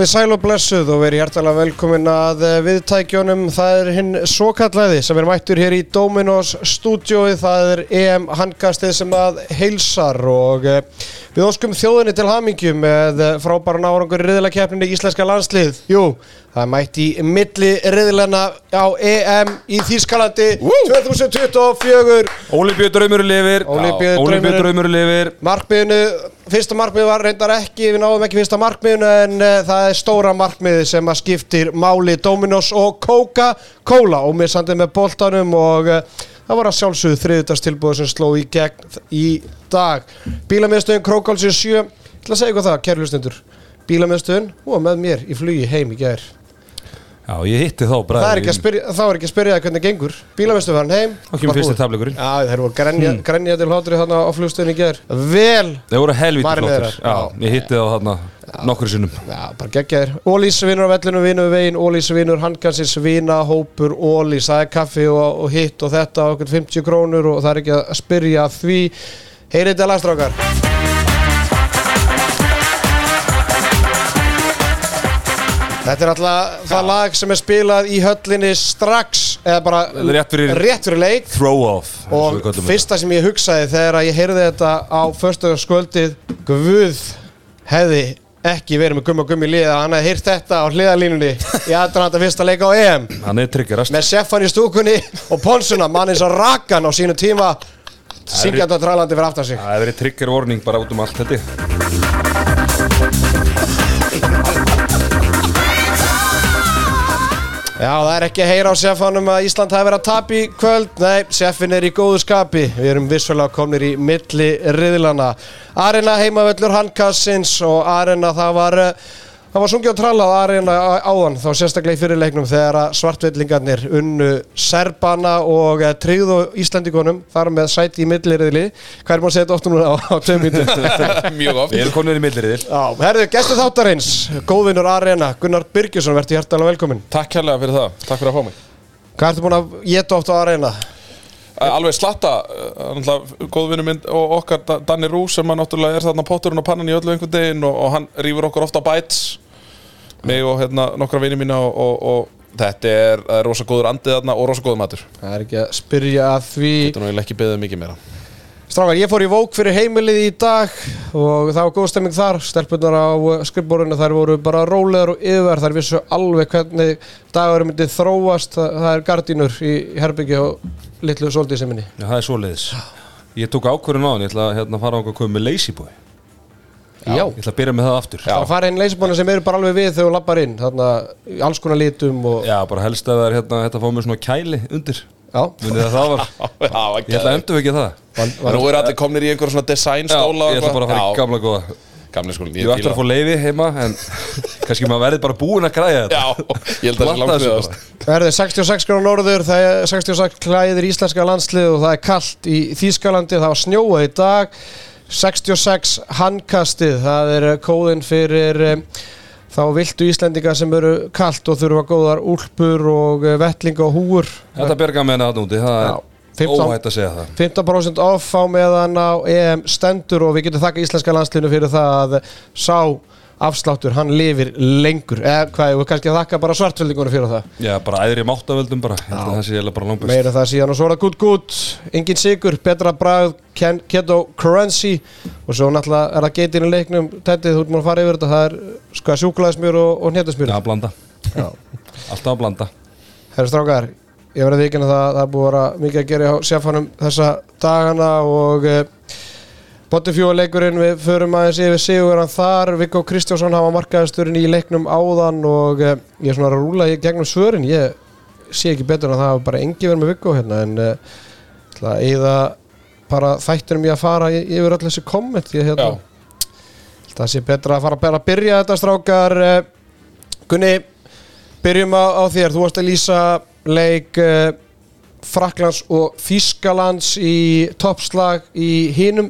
Komið sæl og blessuð og verið hjertalega velkomin að eh, viðtækjónum. Það er hinn svokallaði sem er mættur hér í Dominos stúdiói. Það er EM handkastið sem að heilsar og eh, við óskum þjóðinni til hamingju með eh, frábæran árangur í riðilakeppninni íslenska landslið. Jú, það mætt í milli riðilana á EM í Þýskalandi 2024. Ólíbjöðdraumur lifir. Ólíbjöðdraumur lifir Markmiðinu, fyrsta markmið var reyndar ekki, við náðum ekki fyrsta markmiðinu en uh, það er stóra markmiði sem að skiptir máli Dominos og Coca-Cola og mér sandið með boltanum og uh, það var að sjálfsögðu þriðutastilbúið sem sló í gegn í dag. Bílamiðstöðin Krókálsir 7, ég ætla að segja ykkur það, kæri hlustundur. Bílamiðstöðin, var með mér í flugi heim í gær. Já, ég hitti þá Það er ekki að spyrja, þá er ekki að spyrja það hvernig gengur. Bílamiðstöðin var hann heim. Þá kemur var fyrsti búið. tableikurinn Já, þeir voru grenja, grenja til hlátri þarna á flugstöðin í gær. Vel Þeir voru helvítið þeirra. Já, ég hitti þá þarna nokkur sinnum Já, bara geggjaðir. Ólís vinnur á vellinu, vinnur við veginn, Ólís vinnur handgansins, vina, hópur, Ólís, það er kaffi og, og hitt og þetta og okkur 50 krónur og það er ekki að spyrja því. Heyrið þetta lagstrákar. Þetta er alltaf það lag sem er spilað í höllinni strax, eða bara Rétt fyrir- rétt fyrir leik. Throw off og fyrsta sem ég hugsaði þegar að ég heyrði þetta á förstöðarskvöldið Guð hefði ekki verið með gumma gummi liða hann hefði heyrt þetta á hliðalínunni í aðdraðanda fyrsta leik á EM. Hann er með seffan í stúkunni og ponsuna mann eins og rakan á sínu tíma syngjandi og trælandi fyrir aftan sig Það er verið trigger warning bara út um allt þetta Já, það er ekki að heyra á seffanum að Ísland hafi verið að tapa í kvöld. Nei, seffin er í góðu skapi. Við erum vissulega komnir í milli riðlana. Arena heimavöllur handkassins og Arena það var, eh, það var sungið og trallað Arena á- áðan þá sérstaklega í fyrirleiknum þegar að svartvellingarnir unnu Serbana og eh, tryggðu Íslandikonum þar með sæti í milli riðli. Hvað er maður að segja þetta oft núna á, á tveim mínutum? Mjög oft Við erum konur í milliriðil Já, herðu, gestur þáttarins, góðvinur Arena, Gunnar Byrgjusson, verður hjertalega velkominn. Takk kærlega fyrir það, takk fyrir að fá mig Hvað ertu búin að geta oft á Arena? Eh, Alveg slatta, eh, náttúrulega góðvinur minn og okkar Da- Danni Rú sem að náttúrulega er þarna potturinn og pannan í öllu einhvern daginn og, og hann rýfur okkur ofta á bæts mig og hérna nokkra vinið mína og, og, og þetta er, það er rosa góður andið þarna og rosa góður matur. Það er ekki að spyrja að því. Þetta nú ég ekki beðið mikið meira. Strákar, ég fór í vók fyrir heimilið í dag og það var góð stemming þar. Stelpunar á skrifborinu, þær voru bara rólegar og yfir, þær vissu alveg hvernig dagur myndi þróast. Það, það er gardínur í herbyggja og litlu sóldísiminni Já, það er svoleiðis. Ég tók ákvörðun á hann, ég ætla að hérna, fara á að koma með lazy boy Já, Ég ætla að byrja með það aftur. Það fara inn leysibónu sem eru bara alveg við þegar þú lappar inn þarna í alls konar litum og Já, bara helst að það er hérna, þetta fá mér svona kæli undir. Já, Munið að það var Ég ætla að endur ekki það. Var, En nú er allir komnir í einhver svona design Já, stóla ég ætla bara að fara í gamla góða. Gamli skólinn, Ég ætla að fá leifi heima en kannski maður verði bara búinn að græja þetta. Já, ég held að það er 66 gráður norður, það er 66 klæðir íslenska landslið og það er kallt í Þýskalandi, það var snjóað í dag 66 handkastið, það er kóðin fyrir um, þá viltu Íslendinga sem eru kallt og þurfa góðar úlpur og eh, vettlinga og húur Þetta berga með henni aðnúti, það Já, er 15 óhætt að segja það. 15% off á meðan á EM stendur og við getum þakka íslenska landslinu fyrir það að sá afsláttur, hann lifir lengur. Eða hvað, við kannski að þakka bara svartveldingunum fyrir það? Já, bara æðri máttavöldum bara. Ég það sé eiginlega bara langbest. Meira það síðan og svo er það gutt gutt engin sigur, betra ken- keto currency. Og svo náttúrulega er það geitin í leiknum tættið, þú ert múin að fara yfir þetta það er sko sjúkulæðismjör og, og hnétusmjör Já, að blanda. Alltaf að blanda. Herri strákar, ég verði vikinn að það, það er búið að vera mikið að gera á sérfannum þessa dagana og e, Bottifjóleikurinn, við förum aðeins yfir Sigurðan þar, Viggo Kristjánsson hafa markaðisturinn í leiknum áðan og e, ég er svona að rúla gegnum svörin. Ég sé ekki betur en að það hafa bara engi verið með Viggo hérna en e, að eyða bara þættinum ég að fara yfir öll þessi komment ég hérna það sé betra að fara bara að byrja þetta strákar. Eh, Gunni, byrjum á, á þér. Þú varst að lýsa leik uh, Fraklands og Þískalands í toppslag í hinum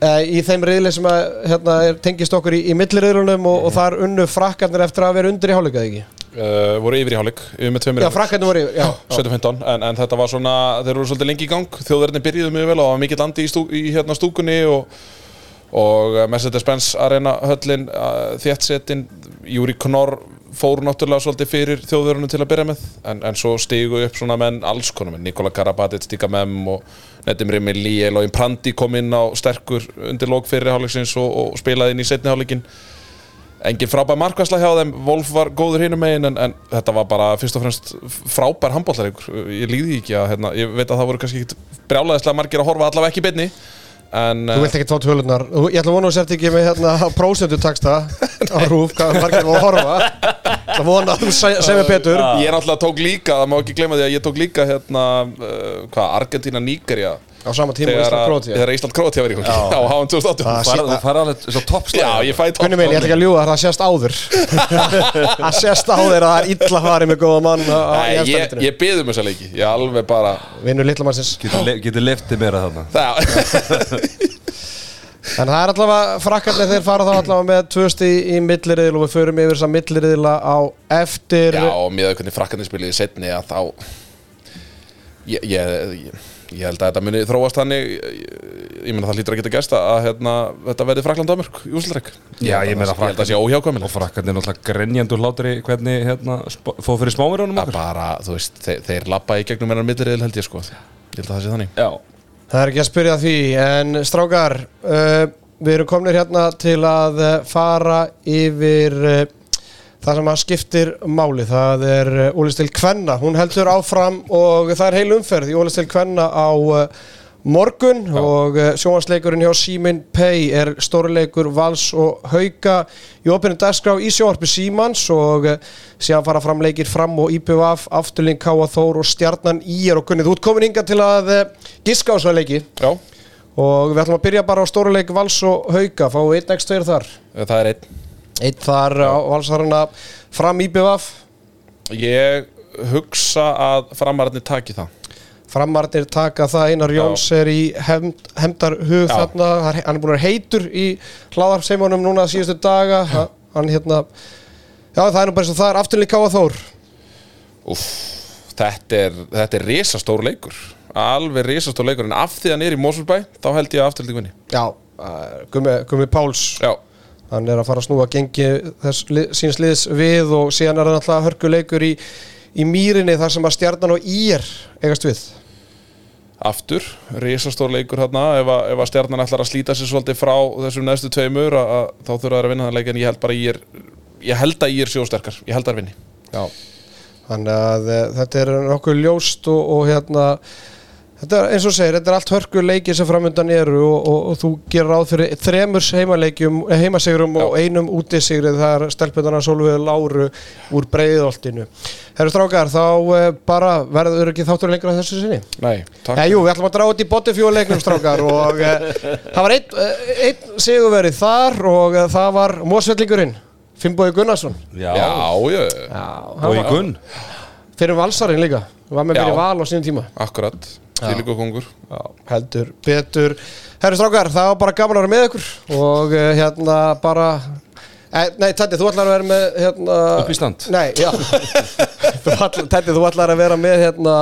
í þeim riðli sem að, hérna, tengist okkur í, í milliriðlunum og, og þar unnu Frakkarnir eftir að vera undir í hálfleikað ekki? Uh, voru yfir í hálfleik yfir með tveimur Já, Frakkarnir voru yfir, já, já. 17-15 en, en þetta var svona, þeir voru svolítið lengi í gang. Þjóðverðinni byrjuðu mjög vel og það var mikill andi í, stú, í hérna stúkunni og, og uh, Mercedes-Benz Arena höllin þéttsetin. Júri Knorr fór náttúrulega svolítið fyrir þjóðverunum til að byrja með. En, en svo stigu upp svona menn alls konar menn Nikola Karabatic, Stika Mem og Nedim Rimmi Líel og Imprandi kom inn á sterkur undir lók fyrir hálfleiksins og, og spilaði inn í setni hálfleikin. Engin frábær markværsla hjá þeim Wolf var góður hinum megin en, en þetta var bara fyrst og fremst frábær handbóllar ég líði ekki að hérna, ég veit að það voru kannski ekki brjálæðislega margir að horfa allavega ekki beinni en Þú vilt ekki tvo tölunar Ég ætla að vona að þú sért ekki með hérna prósendu taksta á rúf, hvað margir var að horfa. Það vona að þú se- segir mér betur. Ég náttúrulega tók líka, það má ekki gleyma því að ég tók líka hérna, uh, hvað, Argentina, Nígerja á sama tíma þegar, Ísland að- Krótía þegar Ísland Krótía var í gangi á HM 2018 Það Þú farið- þú farið alveg svo toppslega Já, ég fæ Kunni minn, ég ætla ekki að ljúga það sést áður. Það sést áður að það er illa farið með góða mann á- á- í Nei, ég, ég byðum þessa leiki. Ég alveg bara Vinnur litla mannsins. Getur, le getur leftið meira þarna. Það, En það er allavega frakkarnir þeir fara þá allavega með tvöst í, í milliriðil og við förum yfir þess að milliriðila á eftir Já, og með hvernig frakkarnir spiliði setni að þá ég, ég, ég, ég held að þetta muni þróast þannig ég, meina það lítur að geta gerst að hérna, þetta verði Frakland Damörk í úsleik Já, ég meina Ég held að það sé Og óhjákvæmilegt frakkarnir náttúrulega grenjandur hlátri hvernig hérna, fóð fyrir smáverunum að okkur. bara, þú veist, þeir, þeir lappa í gegnum hennar milliriðil held ég sko. Ég held að það sé þannig. Já. Það er ekki að spyrja því en strákar uh, við erum komnir hérna til að fara yfir uh, það sem að skiptir máli það er uh, Ólistil Kvenna. Hún heldur áfram og það er heil umferð í Ólistil Kvenna á uh, morgun og uh, sjónvarsleikurinn hjá Símin Pay er stórileikur Vals og Hauka. Í opinu dagskrá í sjónvarpi Símans og síðan fara fram leikir fram og IPVF, Afturling, Káa Þór og Stjarnan Ír og Gunnið, þú ert komin inga til að giska á svo leiki. Já, og við ætlum að byrja bara á stórileik Vals og Hauka, fáum við einn ekki stöður þar? Það er einn einn þar á Valsarana fram IPVF Ég hugsa að framararnir taki það. Framarnir taka það, Einar Jóns er í Já. þarna, hann er- búin að heitur í hlaðarpseimunum núna síðustu daga, Ha- hann hérna, já það er nú bara eins og það er. Afturlík Káa Þór, Úff, þetta er, þetta er risastór leikur. Alveg risastór leikur. En af því hann er í Mósulbæ Þá held ég að afturlík vinni já, Gummi, Gummi Páls, Já, hann er að fara að snúa gengi þess li, síns liðs við og síðan er hann alltaf hörkuleikur í, í mýrinni þar sem að stjarnan og ír eigast við. aftur Risastór leikur hérna Ef, að- ef að stjarnan ætlar að slíta sér svolítið frá Þessum neðstu tveimur að, að, Þá þurfa þær að vinna þann leik En ég held bara að ég er Ég held að ég er sjósterkar Ég held að þær vinni. Já, þannig að e, þetta er nokkuð ljóst og, og hérna þetta er eins og segir, þetta er allt hörku leiki sem framöndan eru og, og, og þú gerir ráð fyrir þremur heimaleikjum, eh, heimasigurum og einum útisigrið, það er stelpundana Solveig Láru úr breiðoltinu Herru strákar, þá e, bara verður ekki þáttur lengur að þessu sinni? Nei, takk. Já, jú, við ætlum að draga út í botifjóleiknum strákar og e, það var einn e, ein sigurverið þar og það var Mósvellingurinn, Finnbói Gunnarsson. Já, já, Já, Og í gunn Fyrir valsarinn líka, var með Já. í val á sínum tíma. Akkurat. Þýlíku kongur Já, heldur, betur. Herru strákar, það var bara gaman að vera með ykkur og uh, hérna bara e, Nei, Teddy, þú ætlar að vera með hérna Upp í stand. Nei, já. Teddy, þú ætlar að vera með hérna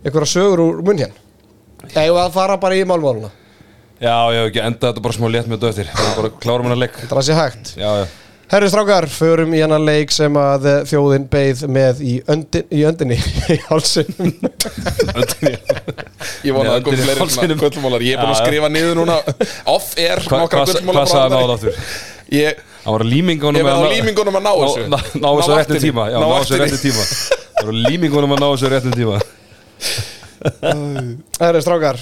einhverja sögur úr munn hérna. Eða að fara bara í málmáluna? Já, hef ekki enda þetta bara smá létt með er bara klárum hann að leik. Það sé hægt. Já, já Herru strákar, förum í hennar leik sem að þjóðin beið með í, öndin, í öndinni í hálsinum. Ég vona að það kom fleiri svona gullmólar Ég er búin að skrifa niður núna. Off air nokkra áttur? Ég, Það var límingunum Ég var á límingunum að ná þessu. Ná, þessu vaktinni. tíma. Já, Ná þessu réttum tíma. Það var límingunum að ná þessu réttum tíma. Herru strákar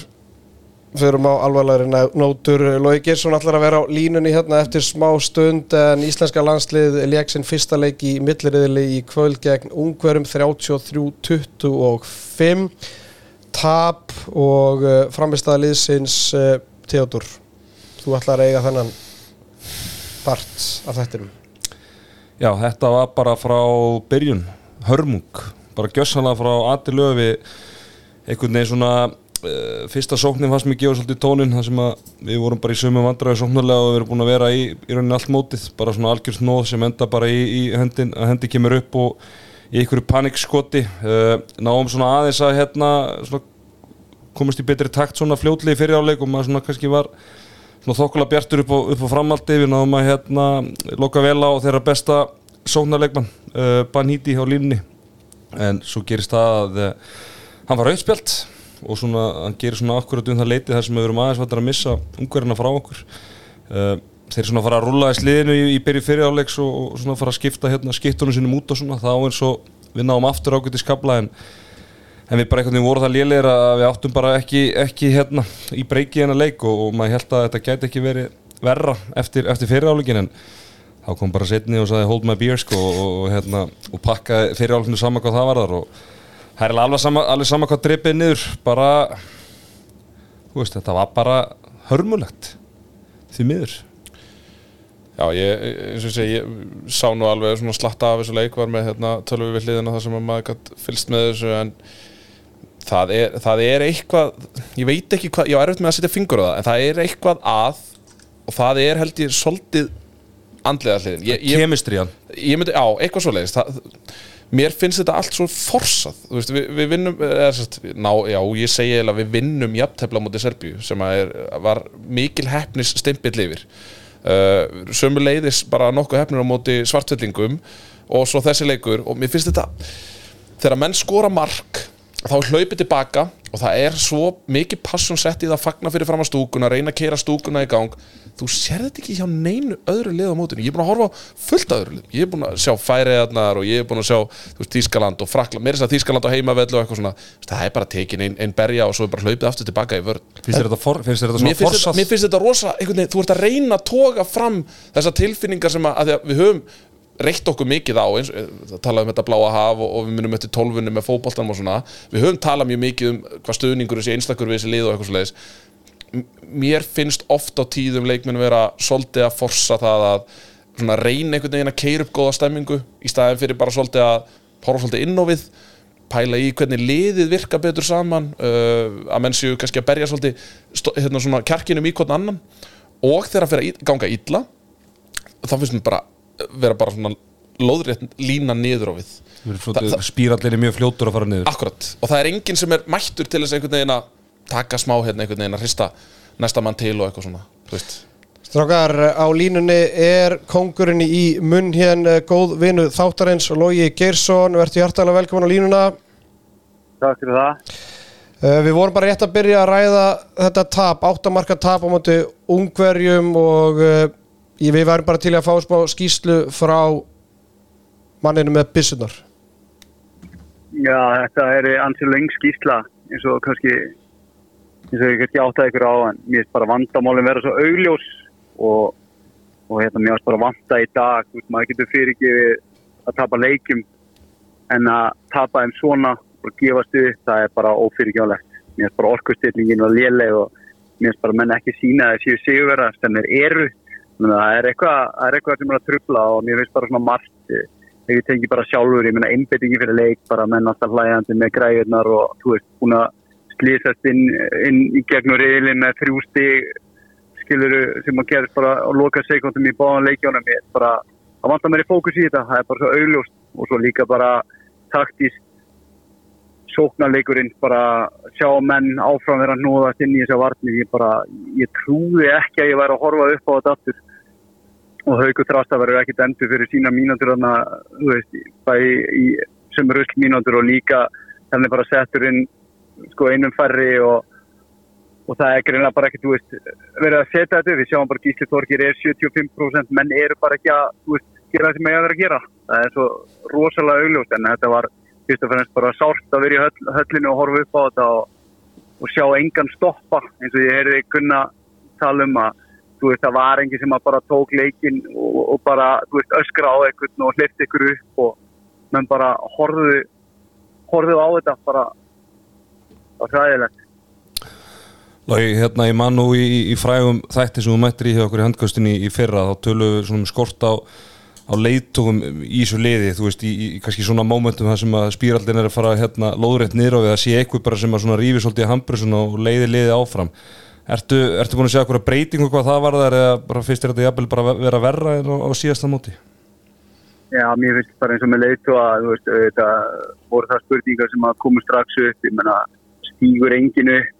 Förum á alvarlegri nótur. Lói Girsson ætlar að vera á línunni hérna eftir smá stund en íslenska landslið leik sinn fyrsta leik í milliriðili í kvöld gegn ungverum 33-25 tap og uh, framistæða liðsins uh, Theodor þú ætlar að eiga þennan part af þettinum Já, þetta var bara frá byrjun Hörmung Bara gjössanlega frá Ati Löfi einhvern veginn svona fyrsta sóknin fannst mér gefa svolítið tónin þar sem að við vorum bara í sömu vandræði sóknarlega og við erum búin að vera í, í rauninni allt mótið bara svona algjör snóð sem enda bara í, í hendin, að hendi kemur upp og í einhverju panikskoti. Uh, náum svona aðeins að hérna svona komast í betri takt svona fljótlegi fyrir áleik og maður svona kannski var svona þokkulega bjartur upp á, á framaldi við náðum að hérna loka vel á þeirra besta sóknarleikmann uh, Banhíti á línni en svo gerist það að uh, hann var auðspjalt og svona hann gerir svona akkurat um það leiti þar sem við verum aðeins vatnar að missa ungverðina frá okkur. Uh, þeir svona fara að rulla í sliðinu í, í byrju fyriráleiks og, og svona fara að skipta hérna skiptunum sinum út og svona. Þá eins og við náum aftur ágætt í skabla en en við bara einhvern veginn vorum það lélegir að við áttum bara ekki, ekki hérna í breyki hennar leik og, og maður held að þetta gæti ekki verið verra eftir, eftir fyriráleikin en þá kom bara setni og sagði hold my beer sko og, og, hérna, og pakkaði fyriráleikinu saman hvað það var þar og það er alveg sama, alveg sama hvað drippið niður bara þú veist þetta var bara hörmulegt því miður. Já, ég, eins og ég segi, ég sá nú alveg svona slatta af þessu leik var með hérna, tölvu við hliðina þar sem að maður gætt fylst með þessu en það er, það er eitthvað, ég veit ekki hvað, ég á erfitt með að setja fingur á það, en það er eitthvað að og það er held ég svolítið andlega hliðin. Kemistriðan ég myndi, já, eitthvað svo leiðist mér finnst þetta allt svo forsað. Veist, við, við vinnum eða, sest, ná, já, ég segi eiginlega við vinnum jafntefla mútið Serbíu sem er, var mikil hefnis stimpill yfir. Uh, sömu leiðis bara nokkuð hefnir á móti svartfellingum og svo þessi leikur. Og mér finnst þetta þegar menn skora mark þá hlaupið tilbaka og það er svo mikið passion sett í það að fagna fyrir fram að stúkuna reyna að keira stúkuna í gang. Þú sér þetta ekki hjá neinu öðru lið á mótinu? Ég er búin að horfa fullt öðru lið ég er búin að sjá færiðarnar og ég er búin að sjá veist, Þískaland og Frakland, mér er þess að Þískaland á heimavellu og eitthvað svona, það er bara tekin einn ein berja og svo er bara hlaupið aftur tilbaka í vörð finnst þér þetta, for, finnst þér þetta mér finnst, þetta, rosa veginn, þú ert að reyna að toga fram þessar tilfinningar sem að, að við höfum reitt okkur mikið á eins, það talaðum um þetta bláa haf og, og við munum eftir tólfunni með fótboltanum og svona. Við höfum talað mjög mikið um hvað stöðningur þessi einstakur við þessi lið og eitthvað svo leiðis mér finnst oft á tíðum leikmenn vera svolítið að forsa það að reyna einhvern veginn að keira upp góða stemmingu í staðin fyrir bara svolítið að horfa svolítið inn á við pæla í hvernig liðið virka betur saman uh, að menn séu kannski að berja svolítið hérna kjarkinum í hvern annan. Og þegar að fyrir að ganga illa þá finnst mér bara vera bara svona lóðrétt lína niður á við. Það- spírallir er mjög fljótur að fara niður. Akkurat, og það er enginn sem er mættur til þess einhvern veginn að taka smá hérna einhvern veginn að hrista næsta mann til og eitthvað svona þú veist. Strákar, á línunni er kongurinn í munn hérna góð vinnu þáttarins Lógi Geirsson, verður hjartalega velkomin á línuna. Takk fyrir það. Uh, Við vorum bara rétt að byrja að ræða þetta tap, áttamarka tap á móti ungverjum og ég- við værum bara til að fá smá skýslu frá manninu með byssunar. Já, þetta er ansið leng skýsla eins og kannski eins og ég kannski áttaði ykkur á en mér finnst bara vandamálin vera svo augljós og, og hérna mér finnst bara vanda í dag veist, maður getur fyrirgefið að tapa leikjum en að tapa þeim svona og gefast upp, það er bara ófyrirgefalegt mér finnst bara orkustillingin var léleg og mér finnst bara menn ekki sína að séu sigurverða sem þeir eru það er eitthvað, það eitthvað sem er að trubla og mér finnst bara svona margt eh, ég tengi bara sjálfur, ég meina einbettingi fyrir leik, bara menn alltaf hlægjandi með græðurnar og þú veist, búin að slýsast inn, inn í gegnum reyðli með þrjú stig skiluru sem að gerist bara á loka sekundum í báðan leikjónum ég bara, það vantar mér í fókus í þetta það er bara svo augljóst. Og svo líka bara taktist sóknarleikurinn bara sjá menn áfram vera núðast inn í þessa varnir. Ég bara, ég trúði ekki að ég væri að horfa upp á þetta aftur og Haukur Þrasta verður ekkit endur fyrir sína mínútur sem rusl mínútur og líka þannig bara settur inn sko einum færri og, og það er greinlega bara ekki, þú veist, verið að setja þetta við sjáum bara Gísli Þorgir er 75% menn eru bara ekki að, veist, gera það sem ég að vera að gera. Það er svo rosalega augljóst en þetta var fyrst og fremst bara sárt að vera í höll, höllinu og horfa upp á þetta og, og sjá engan stoppa eins og ég heyrði kunna tala um að þú veist, það var enginn sem bara tók leikin og, og bara, þú veist, öskra á einhvern og hlifti ykkur upp og menn bara horfðu horfðu á þetta bara á hræðilegt. Lagi, hérna ég man nú í, í frægum þætti sem þú mættir í hjá okkur í handkastinni í fyrra þá tölum við svona um skort á, á leiðtogum í þessu liði þú veist, í, í kannski svona mómentum þar sem að spíraldin er að fara hérna lóðrétt niður á við að sé eitthvað bara sem að svona rífi svolítið í hambrusun og leiði liði áfram Ertu, ertu búin að segja eitthvað breytingu hvað það var þar eða fyrst er þetta jafnvel bara að vera verra en á, á síðasta móti? Já, mér finnst bara eins og með leitu að veist, þetta voru það spurningar sem að komu strax upp, ég menna stígur engin upp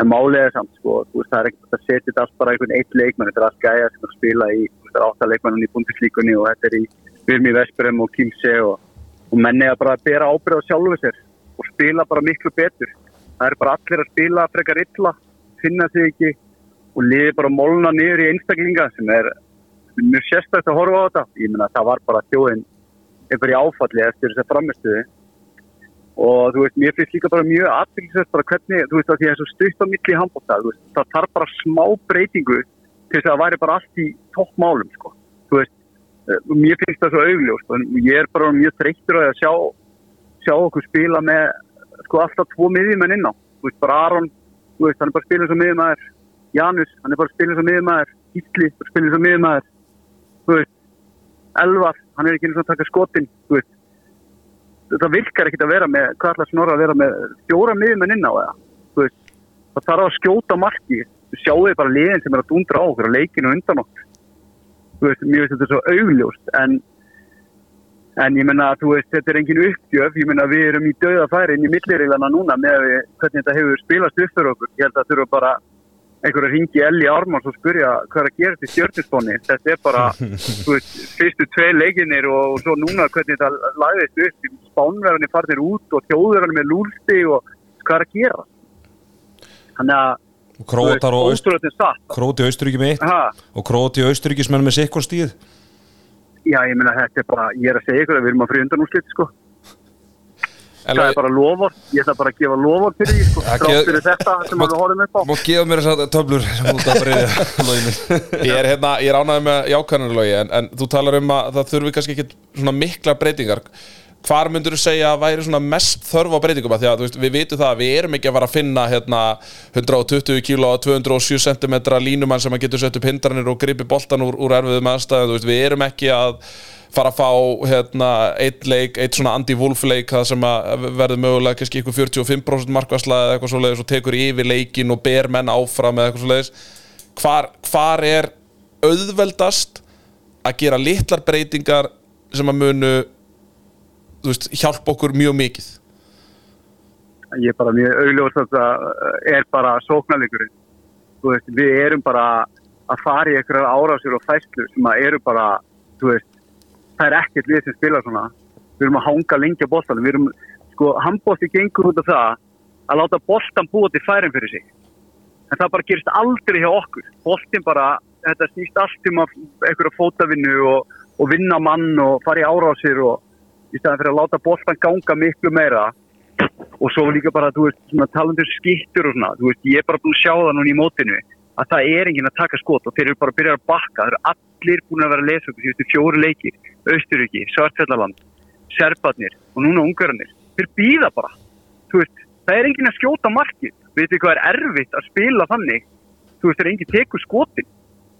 en er samt sko, veist, það er ekkert að setja þetta allt bara einhvern eitt leikmann, þetta er allt gæja sem að spila í, þú veist, það átta leikmannin í bundislíkunni og þetta er í Virmi Vesperum og Kimse og, og menni að bara bera ábyrð á sjálfu sér og spila bara miklu betur það er bara allir að spila frekar illa finna sig ekki og liði bara molna niður í einstaklinga sem er mjög sérstætt að horfa á þetta. Ég meina það var bara þjóðin einhver í áfalli eftir þess að framistuði og þú veist, mér finnst líka bara mjög aðfylgsvægt bara hvernig, þú veist, að því að það er svo stutt á milli í handbóta, þú veist, það þarf bara smá breytingu til þess að það væri bara allt í toppmálum, sko, þú veist eh, mér finnst það svo augljóst og ég er bara mjög þreyttur að sjá sjá okkur spila með sko alltaf tvo miðjumenn inn á. Þú veist, bara Aron, veist, hann er bara spilin sem miðjumæður Janus, hann er bara spilin sem miðjumæður Ítli, bara spilin sem miðjumæður þú veist, Elvar hann er ekki eins og að taka skotin, þetta virkar ekkit að vera með hvað ætla snorra að vera með fjóra miðjumenn inn á það, það þarf að skjóta marki, þú sjáu bara liðin sem er að dundra á okkur á leikinu undan okkur. Mér veist þetta er svo augljóst en En ég menna að þú veist, þetta er engin uppgjöf, ég menna við erum í döða færi inn í millireglana núna með við, hvernig þetta hefur spilast upp fyrir okkur. Ég held að þurfa bara einhver að ringi Elli Ármáns og spurja hvað er að gera til stjórninsbóni. Þetta er bara, þú veist, fyrstu tvei leikinir og, og svo núna hvernig þetta lagðist upp. Spánverðinni farnir út og þjóðverðinni með lúlsti og hvað er að gera. Þannig að, og Aust- ótrúlega satt. Króti Austuríki með eitt Ha, og Króti Austuríkismenn með sikkon stíð já, ég menna þetta er bara, ég er að segja ykkur að við erum að frí undan úr slitt, sko. Það er bara lofur, ég ætla bara að gefa lofur fyrir því, sko, ge- fyrir þetta sem við horfum upp á. Mátt gefa mér þess að töflur sem út að breyða lóðinu ég er hérna, ég er ánægð með jákvæðanlögi en, en þú talar um að það þurfi kannski ekki svona mikla breytingar hvar myndur þú segja að væri svona mest þörf á breytingum? Að því að veist, við vitum það að við erum ekki að fara að finna hérna 120 kg og 207 cm línumann sem að getur sett upp hindranir og gripi boltan úr, úr erfiðum aðstæðu, þú veist, við erum ekki að fara að fá hérna eitt leik, eitt svona anti-wolf leik það sem verður mögulega kannski ykkur 45% markværsla eða eitthvað svoleiðis og tekur yfir leikin og ber menn áfram eða eitthvað svoleiðis. Hvar, hvar er auðveldast að gera litlar breytingar sem að munu veist, hjálpa okkur mjög mikið. Ég er bara mjög augljóðs að það er bara sóknarleikurinn. Veist, við erum bara að fara í einhverjar árásur og fæslu sem að eru bara, veist það er ekkert við sem spila svona. Við erum að hanga lengi á boltanum. Við erum, sko, handbólti gengur út af það að láta boltan búa til færin fyrir sig. En það bara gerist aldrei hjá okkur. Boltin bara, þetta snýst allt um einhverja fótavinnu og, og vinna mann og fara í árásir og í staðan fyrir að láta boltan ganga miklu meira. Og svo líka bara, þú veist, svona talandur skittur og svona, þú veist, ég er bara búin að sjá það núna í mótinu, að það er enginn að taka skot og þeir eru bara að byrja að bakka, það eru allir búin að vera að lesa okkur, þú veist, fjóri leikir. Austuríki, Svartfjallaland, Serbarnir og núna Ungarnir, þeir býða bara. Þú veist, það er enginn að skjóta markið, veit þið hvað er erfitt að spila þannig, þú veist, það er enginn tekur skotin,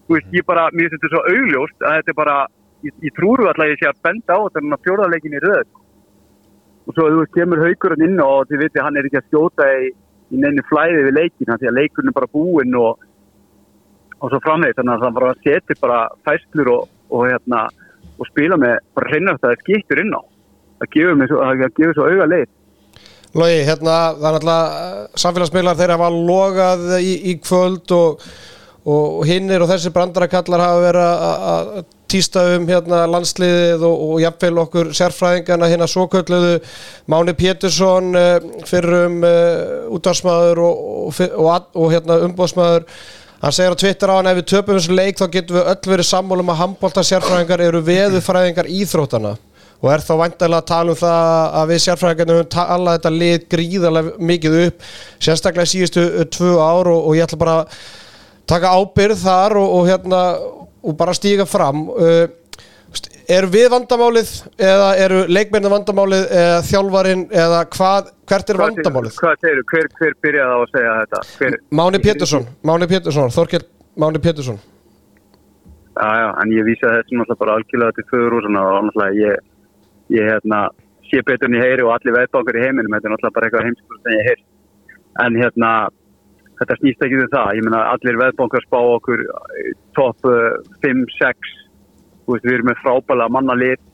þú veist, ég bara mér finnst þetta svo augljóst að þetta er bara ég, ég trúru alltaf að ég sé að benda á þetta fjórðarleikin í röð og svo þú veist, kemur haukurinn inn og þið veitir, hann er ekki að skjóta í, í neinu flæði við leikin, því að leikurinn er bara búinn og, og svo framvegð, þannig að það bara setur bara fæslur og, og, hérna, og spila með bara hreinast að það skiptur inn á. Það gefur mér svo, svo auga leið. Logi, hérna, það er náttúrulega samfélagsmiðlar þeirra hafa logað í, í kvöld og, og hinnir og þessi brandarakallar hafa verið að týsta um hérna landsliðið og, og jafnvel okkur sérfræðingana hérna svokölluðu Máni Pétursson uh, fyrir um uh, útvarsmaður og, og, og, hérna umbóðsmaður hann segir á Twitter á hann ef við töpum þessu leik þá getum við öll verið sammála um að handbólta sérfræðingar eru veðufræðingar íþróttana og er þá vantarlega að tala um það að við sérfræðingarnir höfum talað þetta lið gríðarlega mikið upp sérstaklega síðustu uh, tvö ár og, ég ætla bara taka ábyrð þar og, og hérna og bara stíga fram uh, eru við vandamálið eða eru leikmennið vandamálið eða þjálfarin eða hvað, hvert er vandamálið? Hvað segir hver, hver byrjaði á að segja þetta? Hver, Máni Pétursson, Máni Pétursson, Þorkell Máni Pétursson Já, já, en ég vísa þessu náttúrulega bara algjörlega til föður úr svona og náttúrulega ég, ég hérna, sé betur en ég heyri og allir veðbankur í heiminum, þetta er náttúrulega bara eitthvað heimskur sem ég heyri. En hérna, þetta snýst ekki um það, ég meina allir veðbankar spá okkur topp uh, 5-6, þú veist, við erum með frábælega mannalið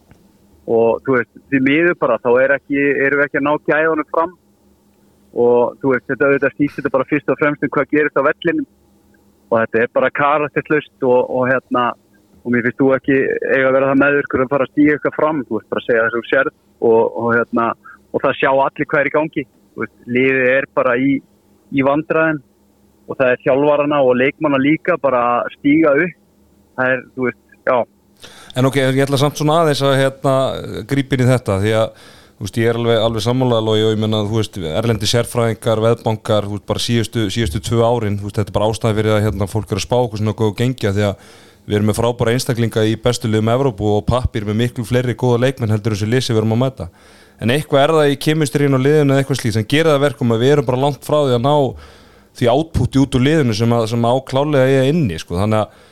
og þú veist, því miður bara, þá er ekki, erum við ekki að ná gæðunum fram og þú veist, þetta, þetta snýst þetta bara fyrst og fremst um hvað gerist á vellinum og þetta er bara karakterlaust og, og hérna og mér finnst þú ekki eiga að vera það meður hvernig að fara að stíga eitthvað fram, þú veist, bara segja þessu sérð og, og hérna, og það sjá allir hvað er í gangi, þú veist, liðið er bara í, í vandræðin og það er þjálfarana og leikmanna líka bara að stíga upp. Það er, þú veist, já. En ok, ég ætla samt svona aðeins að hérna, grípin í þetta því að þú veist, ég er alveg, alveg sammálaðal og ég menna þú veist, erlendi sérfræðingar, veðbankar þú veist, bara síðustu, síðustu tvö árin þú veist, þetta er bara ástæði fyrir að hérna, fólk er að spá okkur svona góð gengja því að við erum með frábæra einstaklinga í bestu liðum Evrópu og pappir með miklu fleiri góða leikmenn heldur þessi lisi við erum að mæta. En eitthvað er það í kemistrinn og liðinu eða eitthvað slíkt sem gerir það verkum að við erum bara langt frá því að ná því átputti út úr liðinu sem, að, sem áklálega er inni sko. þannig að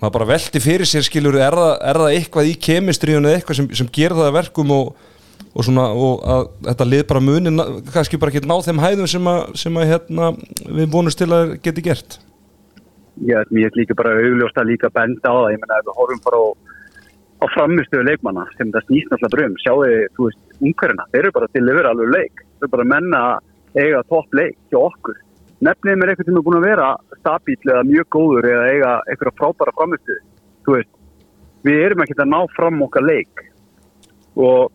maður bara veldi fyrir sér skilur er það, er það eitthvað í kemistrinu eða eitthvað sem, sem gerir það verkum og, og, svona, og að þetta lið bara muni kannski bara geta ná þeim hæðum sem, að, sem að, hérna, við vonumst til að geti gert ég, mér er líka bara augljóst að líka benda á það, ég menna ef við horfum bara á, á framistöðu leikmanna sem það snýst náttúrulega brum, sjáu þið, þú veist, umhverjana, þeir eru bara til að vera alveg leik, þeir eru bara að menna eiga topp leik hjá okkur. Nefnið mér eitthvað sem er búin að vera stabíl eða mjög góður eða eiga eitthvað frábæra framistöðu, þú veist, við erum ekki að ná fram okkar leik. Og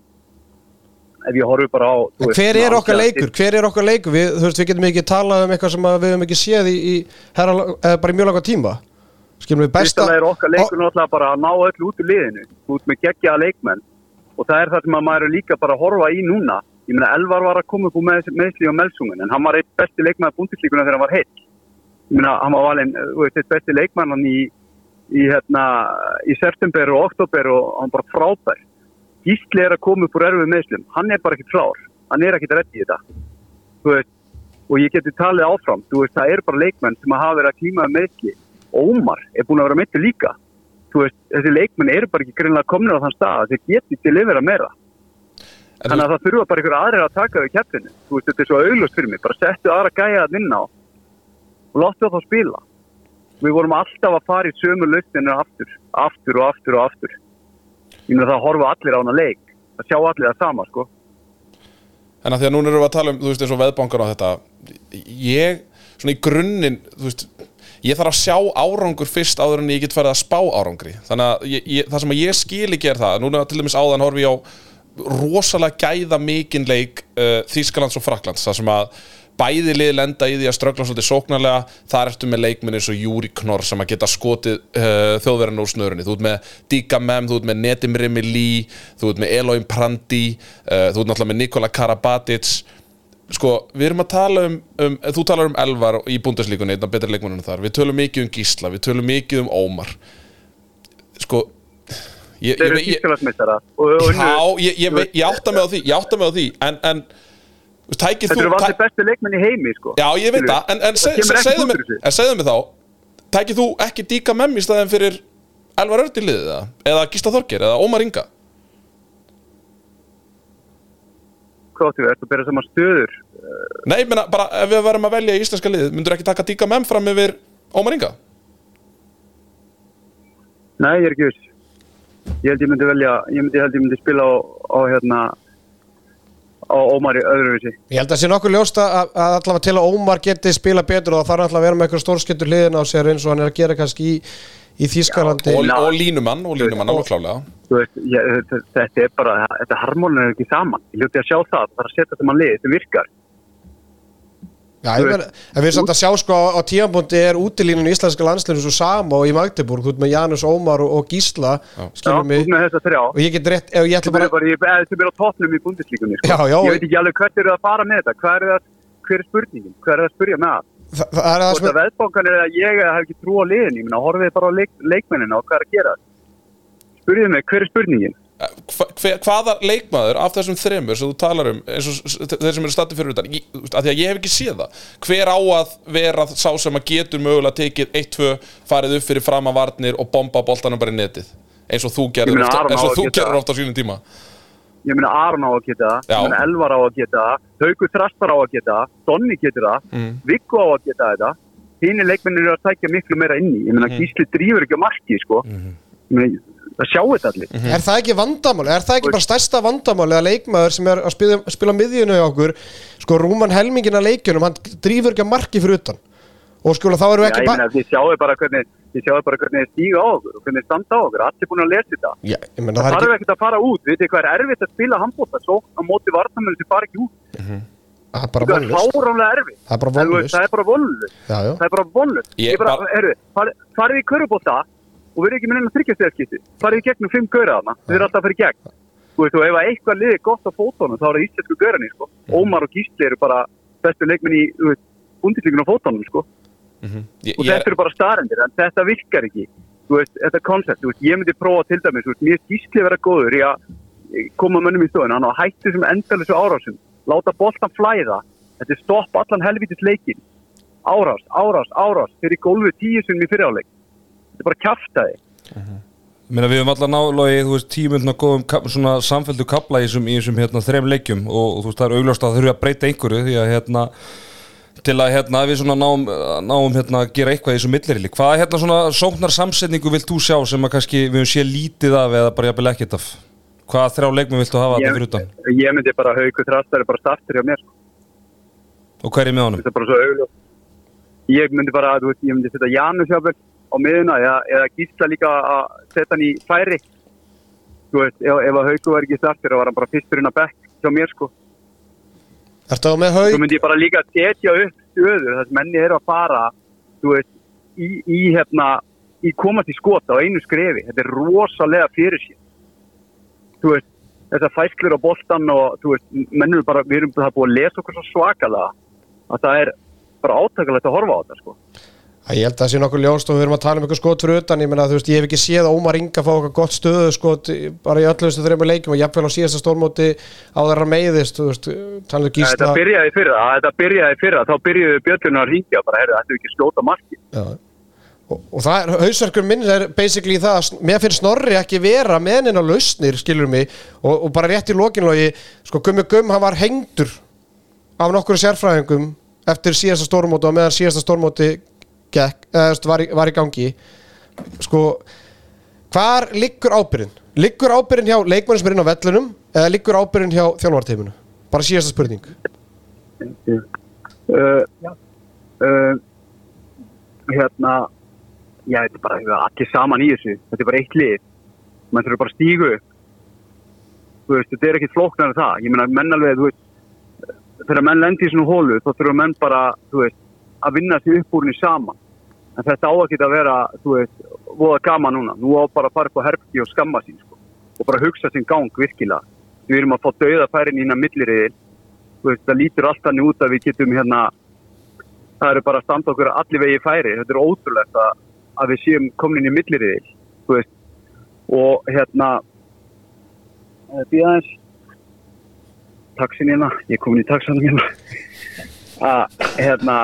ef ég horfi bara á En hver er okkar leikur? Hver er okkar leikur? Við, þú veist, við getum ekki talað um eitthvað sem við hefum ekki séð í, í herra, bara í mjög langa tíma. Skilum við besta Fyrsta er okkar leikur náttúrulega bara að ná öllu út úr liðinu. Út með geggjaða leikmenn. Og það er það sem að maður er líka bara horfa í núna ég meina Elvar var að koma upp úr með, meðsli og meldsungen en hann var eitt besti leikmann af búndislíkuna þegar hann var heitt ég meina hann var valinn eitt besti leikmann hann í, í, hérna, í september og oktober og hann bara frábær. Gísli er að koma upp úr erfið meðslum hann er bara ekki klár, hann er ekki rétt í þetta. Veist, og ég geti talið áfram, veist, það er bara leikmenn sem að hafa verið að klíma meðsli og Ómar er búin að vera meittur líka. Veist, þessi leikmenn eru bara ekki greinlega komin á þann stað þeir geti til að vera meira þannig að það þurfa bara ykkur aðrir að taka við keppinu, þú veist, þetta er svo auglust fyrir mig. Bara settu aðra gæja að vinna á. Og láttu það þá spila. Við vorum alltaf að fara í sömu lausninu aftur, aftur og aftur og aftur. Ég meina það horfa allir á hana leik. Það sjá allir það sama sko. En að því að núna erum við að tala um, þú veist, eins og veðbankar á þetta Ég, svona í grunninn, þú veist Ég þarf að sjá árangur fyrst áður en ég get farið að spá árangri. Þannig að ég, ég, rosalega gæða mikinn leik uh, Þýskalands og Fraklands Það sem að bæði lið lenda í því að ströggla svolítið sóknarlega. Þar ertu með leikminni eins og Júri Knorr sem að geta skotið uh, þjóðverðin úr snörunni. Þú ert með Dika Mem, þú ert með Nedim Rimi Lee þú ert með Eloim Prandi uh, þú ert náttúrulega með Nikola Karabatic. Sko, við erum að tala um, um þú talar um Elvar í búndaslíkunni einn af betra leikmennunum þar, við tölum mikið um Gísla við tölum mikið um Ómar. Sko þeir eru tískalasmistara já, ég, átta mig á því ég átta mig á því, en, en tækir þetta þú eru tæ- valdir bestu leikmenn í heimi sko. Já, ég veit það, en, en segðu mig, þá Tækir þú ekki díka með í staðin fyrir Elvar Örd í liðið það? Eða Gísta Þorgir, eða Ómar Inga? hvað áttu við, að bera saman stöður? Nei, ég meina, bara ef við varum að velja í íslenska liðið Myndur ekki taka díka með fram yfir Ómar Inga? nei, ég er ekki viss ég held ég myndi velja, ég myndi, ég held ég myndi spila á, á hérna á Ómari öðruvísi. Ég held að það sé nokkuð ljóst að, að allavega til að Ómar geti spila betur og það þarf allavega að vera með eitthvað stórskettur hliðin á sér eins og hann er að gera kannski í, í Þýskalandi. Og, Já. og línumann, og línumann alveg klálega Þú veist, ég, þetta, er bara þetta harmónin er ekki saman, ég hljóti að sjá það það er að setja þetta mann liði, þetta virkar Já, meina, en við erum samt að sjá sko á, á tíambundi er útilínun í íslenska landslinu svo sama og í Magdeburg, þú ert með Janus Ómar og, og Gísla, út þessa þrjá. Og ég get rétt, ef ég ætla bara sem er á toppnum í búndislíkunni sko. Já, já, ég veit ekki alveg hvert eru það að fara með þetta. Hvað er, það, hver er spurningin, hver er það að spurja með það? Það, það er það veðbankan er að ég hef ekki trú á liðin ég meina, horfið bara á leik, leikmennina og hvað er að gera spurðið mig, hver er spurningin hver, hvaða leikmaður af þessum þremur sem þú talar um eins og þeir sem eru statið fyrir utan ég, að því að ég hef ekki séð það hver á að vera sá sem að getur mögulega tekið 1-2 farið upp fyrir fram að varnir og bomba boltanum bara í netið eins og þú gerir ofta, á og að þú geta gerir það. ofta á sínum tíma ég meina Aron á að geta það, ég meina Elvar á að geta það Haukur Þrastar á að geta það, Donni getur það Mm. Viggo á að geta þetta hínir leikmennir eru að tækja miklu meira inn í ég meina Mhm. Gísli drífur ekki á marki sko. ég meina, það sjá þetta allir. Er það ekki vandamáli? Er það ekki bara stærsta vandamáli að leikmaður sem er að spila, spila miðjunu á okkur? Sko rúman helmingina leikjunum hann drýfur ekki að marki fyrir utan. Og sko þá erum við Já, ekki ég bara meina, þið sjáu bara hvernig þið sjáu bara hvernig þið stíga á okkur og hvernig þið standa á okkur, allir búin að lesa þetta. Já, ég meina það það er þarf ekki að fara út, við veitum hvað er erfitt að spila handbóta svo á móti vartamölu sem fara ekki út. Það er bara það er er bara vonlust það er bara vonlust Já, já. Það er bara vonlust Ég ég bara, bara- herru, farið farið í körubóta og við erum ekki með neina þryggjastegarskipti farið í gegnum fimm gauðra þarna. Þið erum alltaf að fara í gegn. Þú veist, og ef að eitthvað liði gott á fótónum þá er það íslensku gauðrani, sko. Ómar og Gísli eru bara bestu leikmenn í, undislingun á fótónum, sko. Ég, og ég, þetta eru bara starendir, en þetta virkar ekki. Þú veist, þetta koncept, þú veist, ég myndi prófa til dæmis, þú veist, mér Gísli vera góður í að koma mönnum í stofinu, hann á hættu sem endalessu árásum, láta boltan flæða. Þetta er stopp allan helvitis leikin árás, árás, árás. Fyrir gólfið tíu sem í fyriráleik þetta er bara kjaftaði Meina, við höfum allar nálogi, þú veist, tímundna góðum svona samfelldu kapla í þessum, í þessum hérna, þrem leikjum og, og þú veist, það er augljóst að það þurfi að breyta einhverju því að hérna til að hérna við svona náum, náum hérna að gera eitthvað í þessum millirili. Hvaða hérna svona sóknar samsetningu vilt þú sjá sem að kannski við höfum sé lítið af eða bara jafnvel ekkert af? Hvaða þrjá leikmenn viltu hafa þetta fyrir utan? ég myndi bara hauku þrastari bara startur hjá mér sko. Og hver er með honum? þetta er bara svo augljóst ég myndi bara, þú veist, ég myndi setja Janus jáfnvel á miðuna eða, eða gísla líka að setja hann í færi. Þú veist, ef, ef að hauku var ekki startur þá var hann bara fyrsturinn að bekk hjá mér sko. Ertu á með haug? myndi ég bara líka setja upp stöður þar sem menni eru að fara þú veist, í, í hérna í komast í skota á einu skrefi. Þetta er rosalega fyrir sér. Þú veist, þessar fæsklur á boltan og þú veist, mennum við bara við erum það búið að lesa okkur svo svakalega að það er bara átakalegt að horfa á þetta sko Ég held að það sé nokkuð ljóst og við erum að tala um eitthvað skot fyrir utan ég meina þú veist ég hef ekki séð Ómar Inga fá eitthvað gott stöðu skot bara í öllu þessu þreymur leikjum og jafnvel á síðasta stórmóti á þeirra meiðist þú veist, talaðu Þetta gísla byrjaði í fyrra, þetta byrjaði fyrra þá byrjuðu björlunum að ringja bara, heyrðu, þetta er ekki skjóta marki Já. og, og það er, hausverkur minn er basically það, að mér finnst Snorri ekki vera með neina lausnir, skilur mig og, og bara rétt í lokinlogi sko Gummi Gumm, hann var hengdur af nokkru sérfræðingum eftir síðasta stórmóti og meðan síðasta stórmóti gekk, eða, var, í, var í gangi. Sko hvar liggur ábyrðin? Liggur ábyrðin hjá leikmann sem er inn á vellunum eða liggur ábyrðin hjá þjálfarteiminu? Bara síðasta spurning. Uh, uh, hérna já, þetta er bara allir saman í þessu. Þetta er bara eitt lið. Mann þurfa bara að stígu veist, þetta er ekkit flóknar en það. Ég meina, menn alveg, þú veist þegar menn lendi í svona hólu, þá þurfa menn bara veist, að vinna sig upp úr henni saman en þetta á ekki að vera þú veist, voða gaman núna. Nú á bara að fara upp á herbyggi og skamma sín sko. og bara hugsa sinn gang virkilega. Við erum að fá dauðafærin ína milliriðil. Þú veist, það lítur alltaf þannig út að við getum hérna það eru bara að standa okkur allir vegi færi. Þetta er ótrúlegt að, að við séum komin í milliriðil þú veist. Og hérna því aðeins. Taxin hérna, ég er komin í taxanum hérna. Að hérna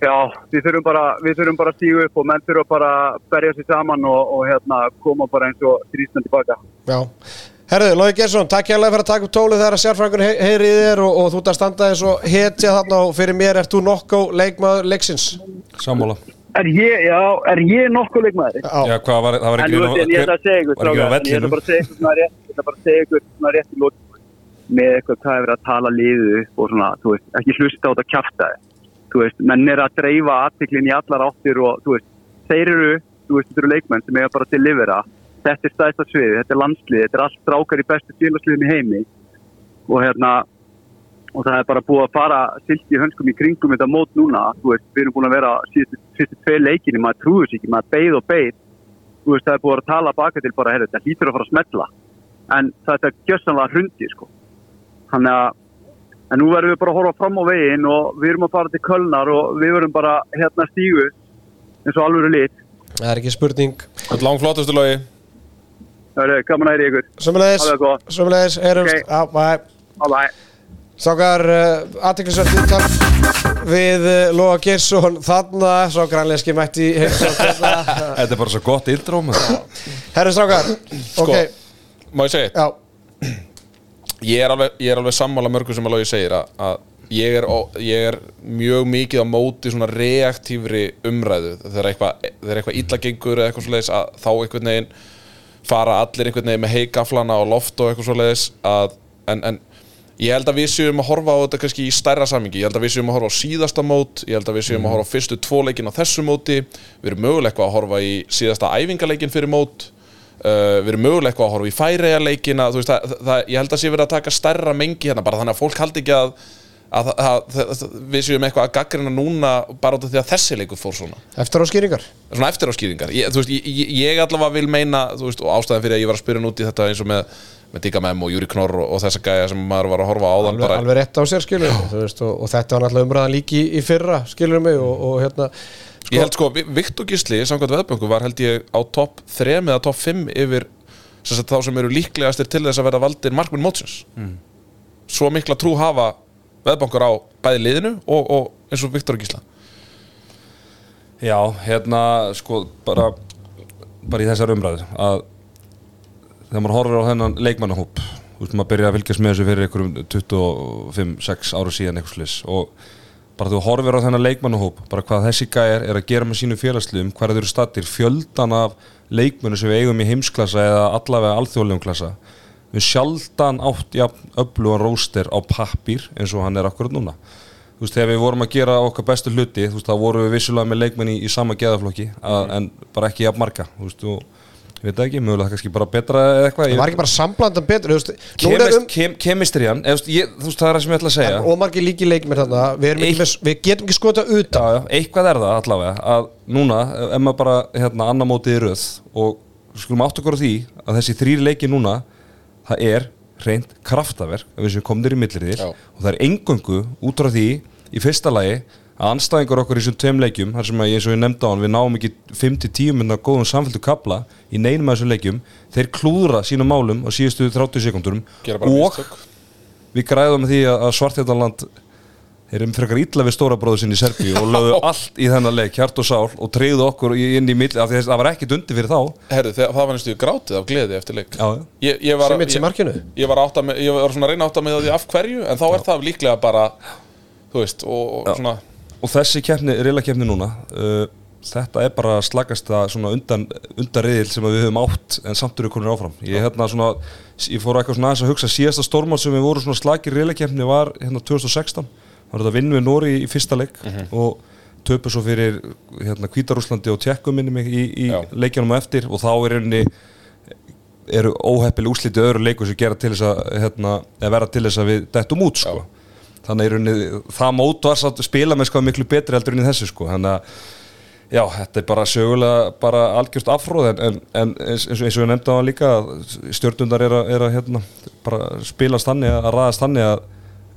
já, við þurfum bara við þurfum bara að stígu upp og menn þurfum bara að berja sér saman og, og hérna koma bara eins og þrýstan tilbaka Já, herðu, Lói Gersson, takk hérlega fyrir að taka upp tólið þegar að sérfræðingur hei- heyri í þér og, og þú ert að standa eins og hetja þarna og fyrir mér ert þú nokko leikmaður leiksins Sammála. Er ég, já, er ég nokkuð leikmaður? Já, Já, hvað var, það var En ekki nú ætla að en ég ætla að segja ykkur svona rétt, ég ætla bara að segja ykkur svona rétt í lókin með eitthvað hvað er verið að tala liðu upp og svona, þú veist, ekki hlusta á þetta kjaftaði. Þú veist, menn er að dreifa aðtiklinn í allar áttir og, þú veist, þeir eru, þú veist, þetta eru leikmenn sem eiga bara að delivera. Þetta er stæðsta sviði, þetta er landslið, þetta er allt strákar í bestu félagsliðum í heimi. Og hérna, og það er bara búið að fara silt í hönskum í kringum þetta mót núna, þú veist, við erum búin að vera síðustu, tvei leikinni, maður trúður sér ekki, maður beið og beið. Þú veist, það er búið að tala baka til bara, heyrðu, þetta hlýtur að fara að smetla en þetta er gjössanlega hrundi, sko. Þannig að en nú verðum við bara að horfa fram á veginn og við erum að fara til Kölnar og við verðum bara hérna stígu eins og alvöru lit. Það er ekki spurning. Þetta lang flottustu logi? Það er gaman að í ykkur. Alveg sömulegis, heyrumst Ok. Já, bæ bye. Bye Sákar, uh, aðtiklisvært úttal við uh, Lóa Gersson þarna, svo grænleiski mætti hérna. Þetta er bara svo gott intro maður. Herru Sákar, Sko. ok, Má ég segja já, Ég er alveg, ég er alveg sammála mörgum sem að logi segir að, að ég er, ó- ég er mjög mikið á móti svona reaktífri umræðu. Þegar eitthvað þegar eitthvað illa gengur eða eitthvað svoleiðis að þá einhvern veginn fara allir einhvern veginn með heigaflana og loft og eitthvað svoleiðis að, en, en ég held að við séum að horfa á þetta kannski í stærra samingi, ég held að við séum að horfa á síðasta mót ég held að við séum að horfa á fyrstu tvo leikin á þessu móti, við erum eitthvað að horfa í síðasta æfingaleikin fyrir mót Uh, við erum mögulega eitthvað að horfa í færiðarleikina ég held að sé verið að taka stærra mengi hérna bara þannig að fólk haldi ekki að, að, að, að við séum eitthvað að gaggrina núna bara út af því að þessi leikur fór svona. Eftir á skýringar svona eftir á skýringar ég, veist, ég, ég, allavega vil meina veist, og ástæðan fyrir að ég var að spyrja út í þetta eins og með, með Digga Mem og Júri Knorr og, og þessa gæja sem maður var að horfa á áðan alveg, bara, alveg rétt á sér skilur og, og þetta var náttúrulega umræðan líki í, í fyrra skilur mig og, og hérna ég held sko, Vi- Viktor Gísli samkvæmt veðböngu var held ég á topp 3 eða topp 5 yfir sem sagt, þá sem eru líklegastir til þess að vera valdir markminn mótsins. Svo mikla trú hafa veðbankur á bæði liðinu og, og eins og Viktor Gísla. Já, hérna sko bara, bara í þessar umræður að þegar maður horfir á þennan leikmannahóp þú veist maður byrja að fylgjast með þessu fyrir einhverjum 25-6 ára síðan eitthvað slis og bara þú horfir á þennan leikmannahóp bara hvað þessi gæjar er að gera með sínu félagsliðum hvað þeir eru stattir, fjöldan af leikmennu sem við eigum í heimsklassa eða allavega alþjóðlegum klassa við sjaldan átt jafn öflugan róster á pappír eins og hann er akkurat núna. Þú veist, þegar við vorum að gera okkar bestu hluti þú veist, þá vorum við vissulega með leikmenn í, í sama geðaflokki að, en bara ekki jafn marga þú veist, og ég veit ekki, mögulega kannski bara betra eða eitthvað það var ekki bara samblandan um, kem, kemistriðan, eða, þú veist, það er það sem ég ætla að segja. Og margir líki leikmir þarna við, Eitt- með, við getum ekki skota Já, utan. Já, eitthvað er það allavega að núna, ef maður bara hérna, annar mótið í röð og skulum átt okkur á því að þessi þrýri leiki núna það er reynd kraftaverk við sem komnir í milliriðir Já. og það er engöngu út frá því í fyrsta lagi að anstæðingur okkur í þessum tveim leikjum þar sem að eins og ég nefndi á hann við náum ekki 5-10 minna góðum samféltu kapla í neinum af þessum leikjum þeir klúðra sínum málum á síðustu 30 sekundurum og mistök við græðum því að Svartfjallarland þeir eru frekar illa við stóra bróðu sinni í Serbíu og lögðu allt í þennan leik, hjart og sál og treyðu okkur inn í mill af því að það var ekkit undir fyrir þá. Þegar, það var næstu grátið af gleði eftir leik. Já, já. ég, ég var, sem mitt sem ég, markinu? ég var, átta með, ég var svona að reyna að átta með því af hverju en þá er það líklega bara þú veist, og, og Já. svona og þessi keppni, reyla keppni núna uh, þetta er bara slagasta svona undan, undan riðil sem að við höfum átt en samt eru konur áfram. Ég, hérna, svona, ég fór eitthvað svona aðeins að hugsa síðasta stórmál sem við vorum svona slagir reyla keppni var hérna 2016 það var þetta vinn við Nóri í fyrsta leik og töpu svo fyrir hérna Hvítarúslandi og Tjekkum minni mig í, í leikjanum eftir og þá er einni eru óheppileg úslitið öðru leiku sem gera til þess að hérna, eða vera til þess að við dettum út sko. þannig að það mót var satt spila með sko miklu betri heldur en í þessu sko. þannig að já, þetta er bara sögulega bara algjörst afróð en, en, en eins, eins og ég nefndi á hann líka stjórnundar er að, er að hérna, bara spilast þannig að ræðast þannig að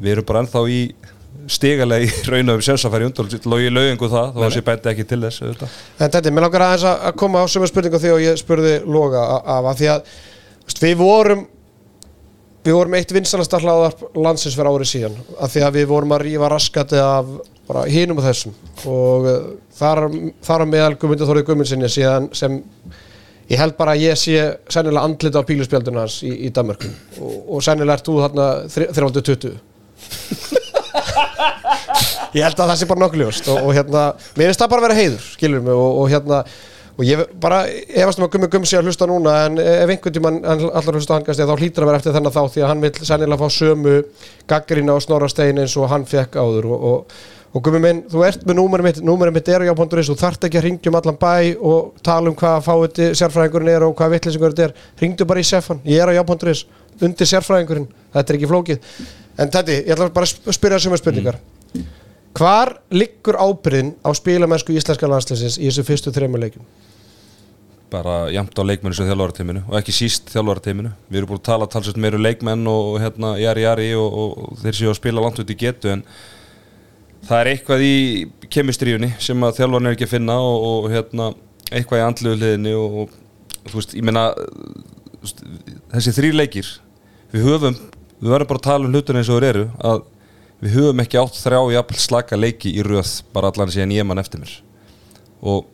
við erum bara ennþá í stigalega í raun og um sjönsafæri undal logi laugingu það, þó að sé bæti ekki til þess auðvitað. En þetta, mér langar aðeins að koma á sömu spurningu því og ég spurði Loga af að því að við vorum við vorum eitt vinsalasta hlaðarp landsins fyrir árið síðan að því að við vorum að rífa raskati af bara hinum og þessum. Og uh, þar, þar meðal Guðmundur Þórið Guðmundsinni síðan sem ég held bara að ég sé sennilega andlita á píluspjalduna hans í, í Danmörku. Og, og sennilega ert þú þarna 320 ég held að það sé bara nokkuð ljóst og, og hérna, mér finnst það bara að vera heiður skilur mig og, og hérna og ég bara efast um að Gummi Gummi sé að hlusta núna en ef einhvern hann allar hlusta kannski, þá hlýtur að vera eftir þennan þá því að hann vil sennilega fá sömu gaggrina og snorra stein eins og hann fekk áður og, og, og Gummi minn, þú ert með númerið mitt númerið mitt er á já.is, þú þarft ekki að ringja um allan bæ og tala um hvað fáið sérfræðingurinn er og hvað vittlisingur þetta er. Ringdu bara í Sefan, ég er á já.is undir sérfræðingurinn, þetta er ekki flókið. En þetta, ég ætla bara að sp- spyrja sömu spurningar. Hvar liggur ábyrðin á spilamennsku íslenska landsleisins í þessu fyrstu þremur leikjum? bara jæmt á leikmennu sem þjálfarateiminu og ekki síst þjálfarateiminu við erum búin að tala talsvægt meiru leikmenn og, hérna jari jari og, og þeir séu að spila langt út í getu en það er eitthvað í kemistríunni sem að þjálfarinn er ekki að finna og, og hérna eitthvað í andluðu hliðinni og, og þú veist, ég meina veist, þessi þrý leikir við höfum, við verðum bara að tala um hlutunni eins og þeir eru að við höfum ekki átt þrjá jafn slaka leiki í röð bara allan síðan ég mann eftir mér. Og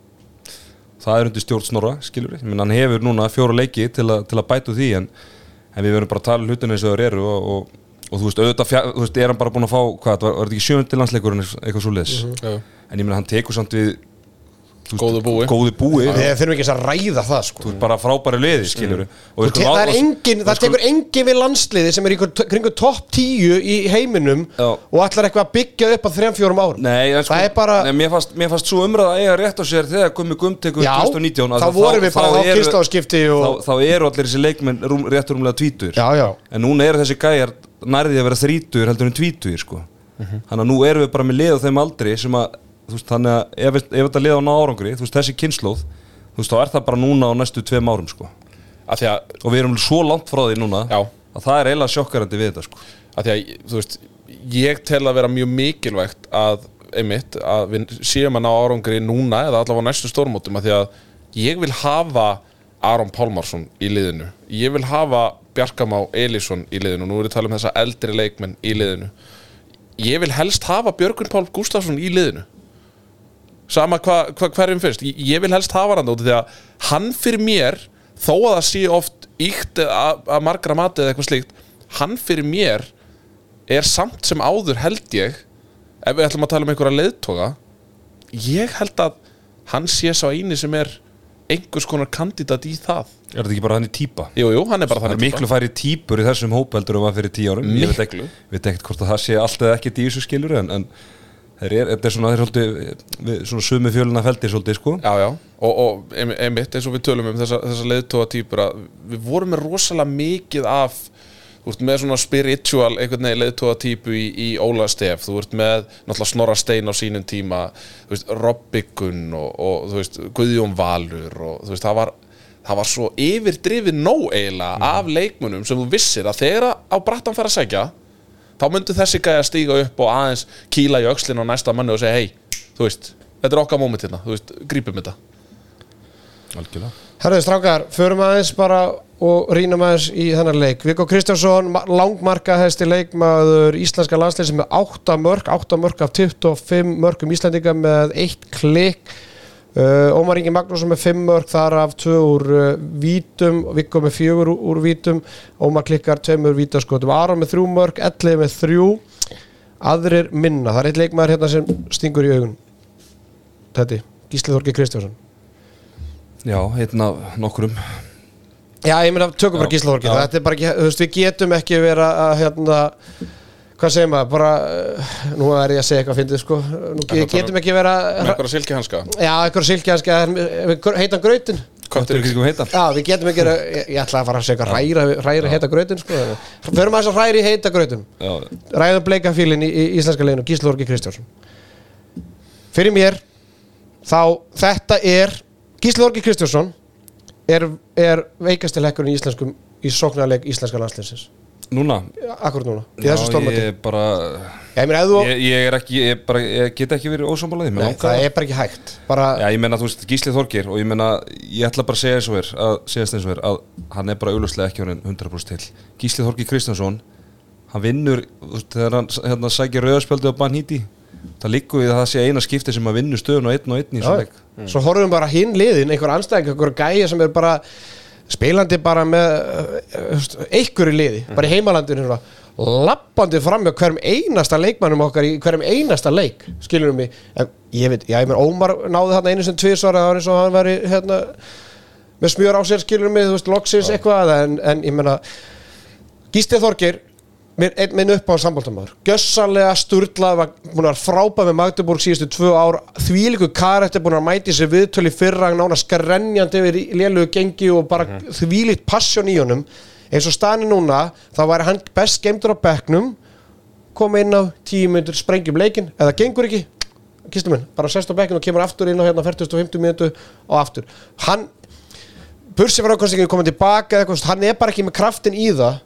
það er undir stjórn Snorra, skilur við menn hann hefur núna fjóra leiki til, a, til að bæta úr því en, en við verðum bara að tala um hlutunni eins og þeir eru og, og, og þú veist, auðvitað, fjár, þú veist, er hann bara búin að fá hvað, var, var þetta ekki sjöndi landsleikurinn eitthvað svo leis, Já. en ég meina hann tekur samt við veist, Góðu búi. góðu búi. Við þurfum ekki að ræða það sko. Þú veist, bara frábæri liði, skilur og við Te- Það, er engin, það tekur engin við landsliði sem er í kringu topp 10 í heiminum Já. og ætlar eitthvað að byggja upp á 3-4 árum. Nei, en sko, Það er bara- nei, mér, fannst, mér fannst svo umræða að eiga rétt á sér þegar Gummi Gumm tekur Já, 2019 þá vorum við bara á og- þá, þá eru allir þessi leikmenn rétt rúmlega tvítur Já, já. En núna eru þessi gæjar nærði að vera þrítur heldur en tvítur sko. Mhm. þannig að nú erum við bara með lið á þeim aldri sem að, þú veist, þannig að ef, ef þetta lið á ná árangri, þú veist, þessi kynnslóð þú veist, þá er það bara núna á næstu tveim árum sko. Því að, og við erum svo langt frá því núna Já. að það er eiginlega sjokkarandi við þetta sko. af því að, þú veist Ég tel að vera mjög mikilvægt að einmitt, að við séum að ná árangri núna eða allavega á næstu stórmótum af því að ég vil hafa Aron Pálmarsson í liðinu Ég vil hafa Bjarkamá Elísson í liðinu. Nú er ég að tala um þessa eldri leikmenn í liðinu. Ég vil helst hafa Björgun Pál Gustafsson í liðinu. Sama hvað hva, hverjum fyrst ég, ég vil helst hafa hann út því að hann fyrir mér þó að það sé oft íkt að, margra mati eða eitthvað slíkt hann fyrir mér er samt sem áður held ég ef við ætlum að tala um einhverja leiðtoga ég held að hann sé sá eini sem er einhvers konar kandidat í það. Er þetta ekki bara þannig típa? Jú, jú, hann er bara það er þannig miklu færi típur í þessum hópeldur um að fyrir tíu árum. Ég Miklu. ekki, veit ekkert hvort að það sé allt eða ekkert í þessu skilur en, en þeir er, þetta er svona, þeir er svolítið svona sumi fjöluna feldi svolítið sko. Já, já, og, og ein- einmitt eins og við tölum um þessa, þessa leiðtóa týpur að við vorum með rosalega mikið af þú ert með svona spiritual einhvern veginn leiðtóa týpu í, í Óla Stef. Þú ert með náttúrulega Snorra Stein á sínum tíma þú veist, Robby Gunn og, og þú veist, Guðjón Valur og þú veist, það var það var svo yfirdrifið nóg eiginlega af leikmunum sem þú vissir að þegar á brattan fer að segja þá myndu þessi gæja stíga upp og aðeins kýla í öxlin á næsta manni og segja hei, þú veist, þetta er okkar moment hérna, þú veist, grípum þetta. Algjörlega. Herðu strákar, förum aðeins bara og rýnum aðeins í þennan leik. Viggo Kristjánsson, ma- langmarkahæsti leikmaður íslenska landslið sem er 8 mörg, 8 mörg af 25 mörgum Íslandinga með eitt klikk. Uh, Ómar Ingi Magnússon með 5 mörg þar af 2 úr uh, vítum Viggo með 4 úr, vítum Ómar klikkar 2 úr vítaskotum. Aron með 3 mörg, 11 með 3 aðrir minna, það er eitt leikmaður hérna sem stingur í augun. Þetta, Gísli Þorgi Kristjánsson. Já, einn af nokkrum Já, ég meina, tökum bara já. Þetta er bara ekki, þú veist, við getum ekki vera að, hérna Hvað segir maður, bara uh, Nú er ég að segja eitthvað að fyndið, sko. Nú að ge- um- getum ekki vera með einhverja silkihanska. Já, eitthvað silkjanski Heitan grautin. Köttur ekki heita. Já, við getum ekki vera Ég, ég ætla að fara að segja eitthvað hræra, hræra heita grautin, sko. Förum aðeins að hræra í heita grautin. Já, Ræðum bleikafílin í, í íslenska leginu Gíslaþorki Kristjánsson. Fyrir mér Þá, þetta er Gíslaþorki Kristjánsson er, er veikasti lekkurinn í íslenskum í sóknarleik íslenska landsliðsins. Núna? Akkur núna, í já, þessu stórmöti ég bara ég ég, ég er ekki, ég, bara, ég get ekki verið ósammálaðið Nei, það er bara ekki hægt. Bara, Já, ég menna, þú veist, Gísli Þorgir og ég menna, ég ætla bara að segja eins og er að eins og er að hann er bara auglustlega ekki orðin 100% til. Gísli Þorgir Kristjánsson hann vinnur, þú veist, þegar hann hérna, sækir rauðarspjöldu á Banhíti það liggur við að það sé eina skipti sem að vinnu stöðun og einn og einn í þessum leik. Svo horfum við bara hinn liðin einhver anstæðing, einhver gæja sem er bara spilandi bara með uh, einhverju liði, bara í heimalandinu svona, lappandi fram með hverjum einasta leikmannum okkar í hverjum einasta leik skilurum við, en ég veit, já ég meina Ómar náði þarna einu sem tvisvar það var eins og hann væri hérna með smjör á sér skilurum við, þú veist, loksins eitthvað en, en ég meina Gísli Þorgir einn minn upp á sambóltamæður gjössalega sturlað var búin að frábæð með Magdeburg síðustu tvö ár. Þvílíku karætti búin að mæti sér viðtölu fyrra nána skrenjandi yfir lélugu gengi og bara mm þvílíkt passjón í honum. Eins og stani núna þá væri hann best geimdur á bekknum koma inn á tíu minnur sprengjum leikin eða gengur ekki? Minn, bara sest á bekkinu og kemur aftur inn á hérna 40 og 50 minútu og aftur. Hann Bursi var ákvæmst ekki komið tilbaka eða eitthvað, hann er bara ekki með kraftin í það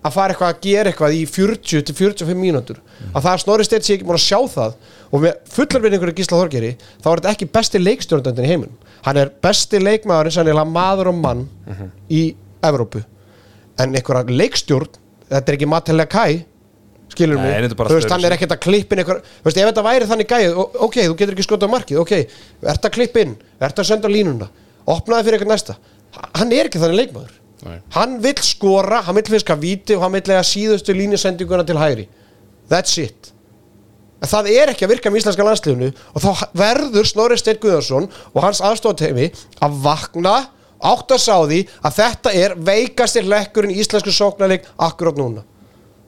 að fara eitthvað að gera eitthvað í 40 til 45 mínútur. Að það er Snorri Steinn sé ekki múin að sjá það og með fullar við einhverju Gísla Þorgeri þá er þetta ekki besti leikstjórnandinn í heiminum. Hann er besti leikmaðurinn sannilega maður og mann í Evrópu. En einhverja leikstjórn þetta er ekki matilega kæ skilur mig, þú veist, hann er ekkert að klippin einhver, þú veist, ef þetta væri þannig gæð ok, þú getur ekki skotað markið, ok ert að klippin, ert að senda línuna opnaði fyrir eitthvað næsta. Hann er ekki þannig leikmaður Nei. hann vill skora, hann vill fiska víti og hann vill lega síðustu línusendinguna til hægri. That's it. En það er ekki að virka með íslenska landsliðinu og þá verður Snorri Steinn Guðarsson og hans aðstofateymi að vakna átt að sá því að þetta er veikastir lekkurinn íslensku sóknarleik akkurát núna.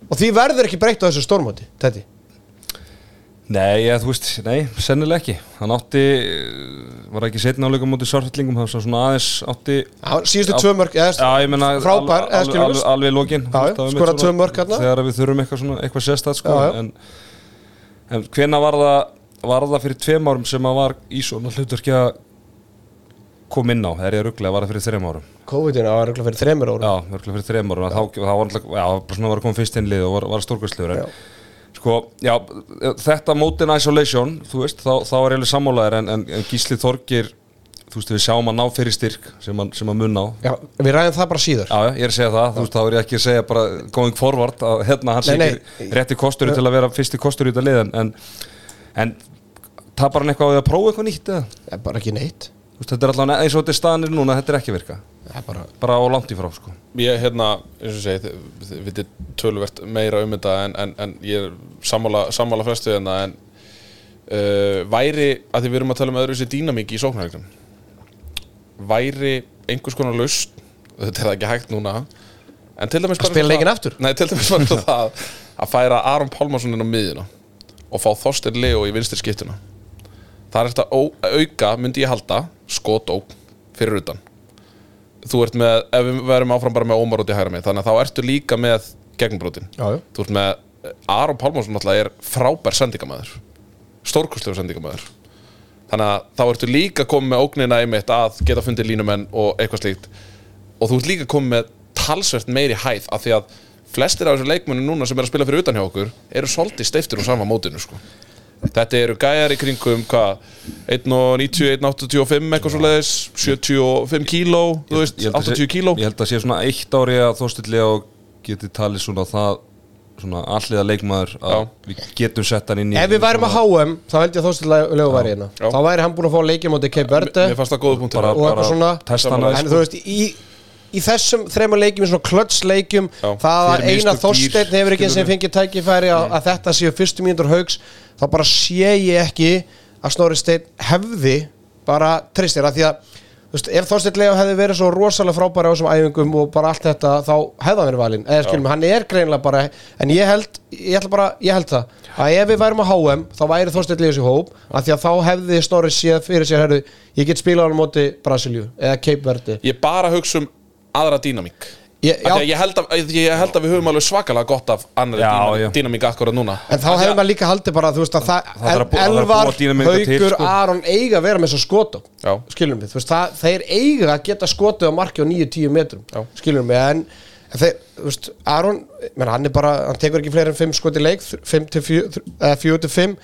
Og því verður ekki breytt á þessu stórmóti þetta Nei, ég, þú veist, nei, sennilega ekki. Hann átti, var ekki setna áleika mútið sárfællingum, það var svona aðeins átti síðustu tvö mörg eða, frábær, alveg, já, skorað tvö mörk þarna. Þegar við þurfum eitthvað svona, eitthvað sérstætt sko. En, en hvena var það var það fyrir tveim árum sem að var í svona hlutverki að koma inn á, þegar ég rugglega, var það fyrir þreim árum? COVID-19 það var örugglega fyrir þremur árum. Já, rugglega fyrir þreim árum, þá, þá var var að koma fyrst inn lið og var, var stórkvæslegur en, sko, já, þetta mótin isolation, þú veist, þá, þá er alveg sammálaðir en, en, en Gísli Þorgir þú veist, við sjáum að ná fyrir styrk sem að, sem að mun á Já, við ræðum það bara síður Já, já, ég er að segja það, þú veist, þá er ég ekki að segja bara going forward, að hérna hans Nei, er nei. ekki rétti kostur til að vera fyrsti kostur í þetta lið en, en, tapar hann eitthvað á því að prófa eitthvað nýtt eða? Bara ekki neitt Þú veist, þetta er allavega eins og þetta er staðanir núna, þetta er ekki virka bara bara á langt í frá, sko. Ég, hérna, eins og segi, þið- vitið töluvert meira um þetta en, en, en ég er sammála, sammála flestu hérna en uh, væri, að því við erum að tala um öðru þessi dýnamík í sóknarleiknum væri einhvers konar laust þetta er ekki hægt núna en til dæmis bara það- aftur? Nei, til dæmis það að færa Aron Pálmarsson inn á miðjuna og fá Þorstein Leo í vinstri skiptuna. Það er þetta auka, myndi ég halda skotók fyrir utan þú ert með, ef við verum áfram bara með Ómar út í hægra mig, þannig að þá ertu líka með gegnbrotin, Já, já. þú ert með Aron Pálmarsson náttúrulega er frábær sendingamæður stórkostlegu sendingamæður þannig að þá ertu líka komið með ógnina einmitt að geta fundið línumenn og eitthvað slíkt og þú ert líka komið með talsvert meiri hæð af því að flestir af þessum leikmunum núna sem er að spila fyrir utan hjá okkur eru svolítið steiftir úr sama mótinu sko. Þetta eru gæjar í kringum hvað, 1.90, 1.85 eitthvað svo leiðis, 75 kíló þú veist, Ég held að 80 sé- kíló Ég held að sé svona eitt ári að Þorstilli og geti talið svona það svona alliða leikmaður að Já. við getum sett hann inn í Ef við værum að HM, þá held ég að þóstilega lögu væri hérna Já. Þá væri hann búin að fá leikjum átti Cape Verde mér fannst það góða punktur bara, Og eitthvað bara svona. testa hann Sammála. aðeins, En sko. þú veist, í, í þessum þreymur leikjum, í svona klötsleikjum Já. Það að Fyrir eina mistök Þorsteinn dýr, hefur ekki eins og fengið tækifæri að, að þetta séu fyrstu mínútur haugs Þá bara sé ég ekki að Snorri Steinn hefði bara tristir að því að veist, ef Þorsteinn Leo hefði verið svo rosalega frábæri á þessum æfingum og bara allt þetta þá hefði hann verið valinn, eða skilum, hann er greinilega bara, en ég held, ég bara ég held það, að ef við værum á HM þá væri Þorsteinn Leo sér hóp, að því að þá hefði Snorri séð fyrir sér, herru, ég get spilað á hann móti Brasilíu, eða Cape Verde. Ég bara hugsa um aðra dýnamík ég, ég held að, ég held að við höfum alveg svakalega gott af annari Já, dýnamík, akkurat núna. En þá hefur maður líka haldið bara, veist að það, Það að Elvar, Haugur, sko. Aron eiga að vera með svo skot á Já. skilum við, veist, það, þeir eiga að geta skotið á marki á 9-10 metrum Já. skilum við, en, en þeir, veist, Aron, menn, hann er bara hann tekur ekki fleiri en 5 skot í leik 5 til 4 til 5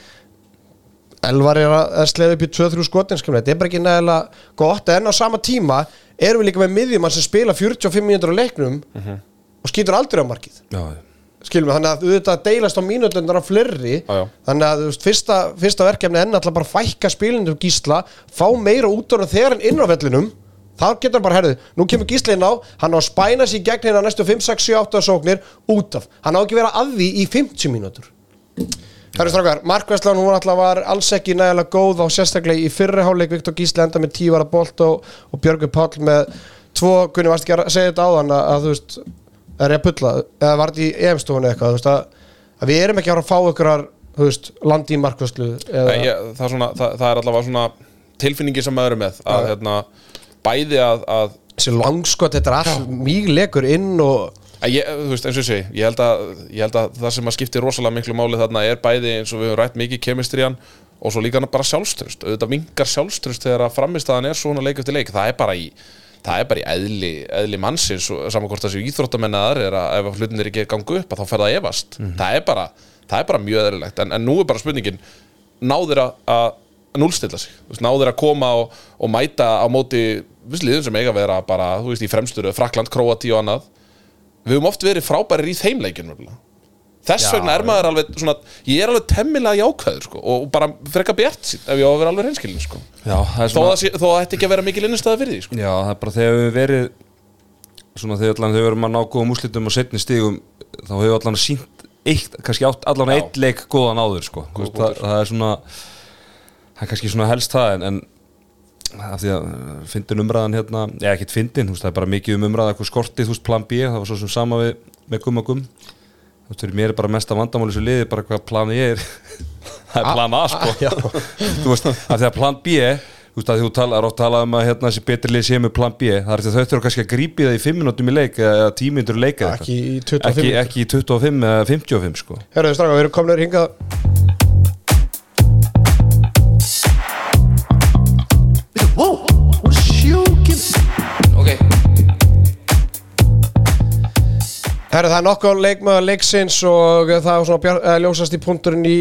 Elvar er að, sleða upp í 2-3 skotin, skilum við, þetta er bara ekki nægilega gott, en á sama tíma erum við líka með miðjumann sem spila 45 mínútur á leiknum Mhm. og skýtur aldrei á markið? Já, skilum við, þannig að auðvitað deilast á mínútundar á fleiri, Já, já. þannig að veist, fyrsta, fyrsta verkefni enn alltaf bara fækka spilindum gísla, fá meira út á þegar hann inn á vellinum. Þá getur hann bara, herðu, nú kemur gísla inn á hann á að spæna sér gegn hérna næstu 5, 6, 7, 8 sóknir út af. Hann á ekki vera að því í 50 mínútur Herru strákar, Markvæslan hún alltaf var alls ekki nægilega góð á sérstaklega í fyrri hálfleik. Viktor Gísli enda með 10 vara bolt og, og Björgur Páll með tvo, kunni varst ekki að segja þetta áðan að, að þú veist, er ég að pulla eða var þetta í EM-stofunni eitthvað? Þú veist, að, að við erum ekki að fara að fá ykkur þú veist, landi í Markvæslu eða, það, það, það er allavega svona tilfinningi sem maður er með að hérna, bæði að, að þessi langskot, þetta er allt mjög lekur inn og að ég, þú veist, eins og segi ég held, að, ég held að það sem að skipti rosalega miklu máli þarna er bæði eins og við höfum rætt mikið kemistriðan og svo líka bara sjálfströst auðvitað mingar sjálfströst þegar að framistæðan er svona leik eftir leik, það er bara í það er bara í eðli, eðli mannsins og saman hvort það séu íþróttamennaðar er að ef hlutin er ekki ganga upp að þá fer það að efast. Það, er bara, það er bara mjög eðlilegt. En, en nú er bara spurningin náður að, að núlstilla sig? Náður að koma og, og mæta á móti viss liðum sem eiga að vera bara þú veist, í fremstur, Frakland, Króati og annað við höfum oft verið frábærir í þeim leikjum nefnilega. þess vegna er maður alveg svona, ég er alveg temmilega jákvæður sko, og bara freka bjart sín ef ég á að vera alveg reynskilin sko. já það þó, að þó að þetta ekki að vera mikil innistæða fyrir því sko. Já, það er bara þegar við verið svona þegar allan þau verðum að ná góðum úslitum og setni stigum þá hefur allan sínt eitt, kannski átt allan eitt leik góðan áður sko. Það, það er svona það er kannski svona helst það en, en af því að uh, fyndin umræðan hérna, eða ekkert fyndin, það er bara mikið um umræða eitthvað skortið, þú veist, plan B, það var svo sem sama við, með gumma gum. Þú veist, fyrir mér er bara mesta vandamáli sem liði bara hvað plan ég er. Það er plan A, sko. Þú veist, af því að plan B þú veist, að þú talar oft talað um að hérna þessi betri lið sé með plan B, það er því að þau þurfa kannski að grípi það í 5 minútum í leik eða 10 minútur í leik eða Ekki í eitthvað. 25 ekki, í 25 eða 55 sko. Herðu, Herðu, það er nokkuð leikmaður leiksins og það var svona bjar, eh, ljósast í punkturinn í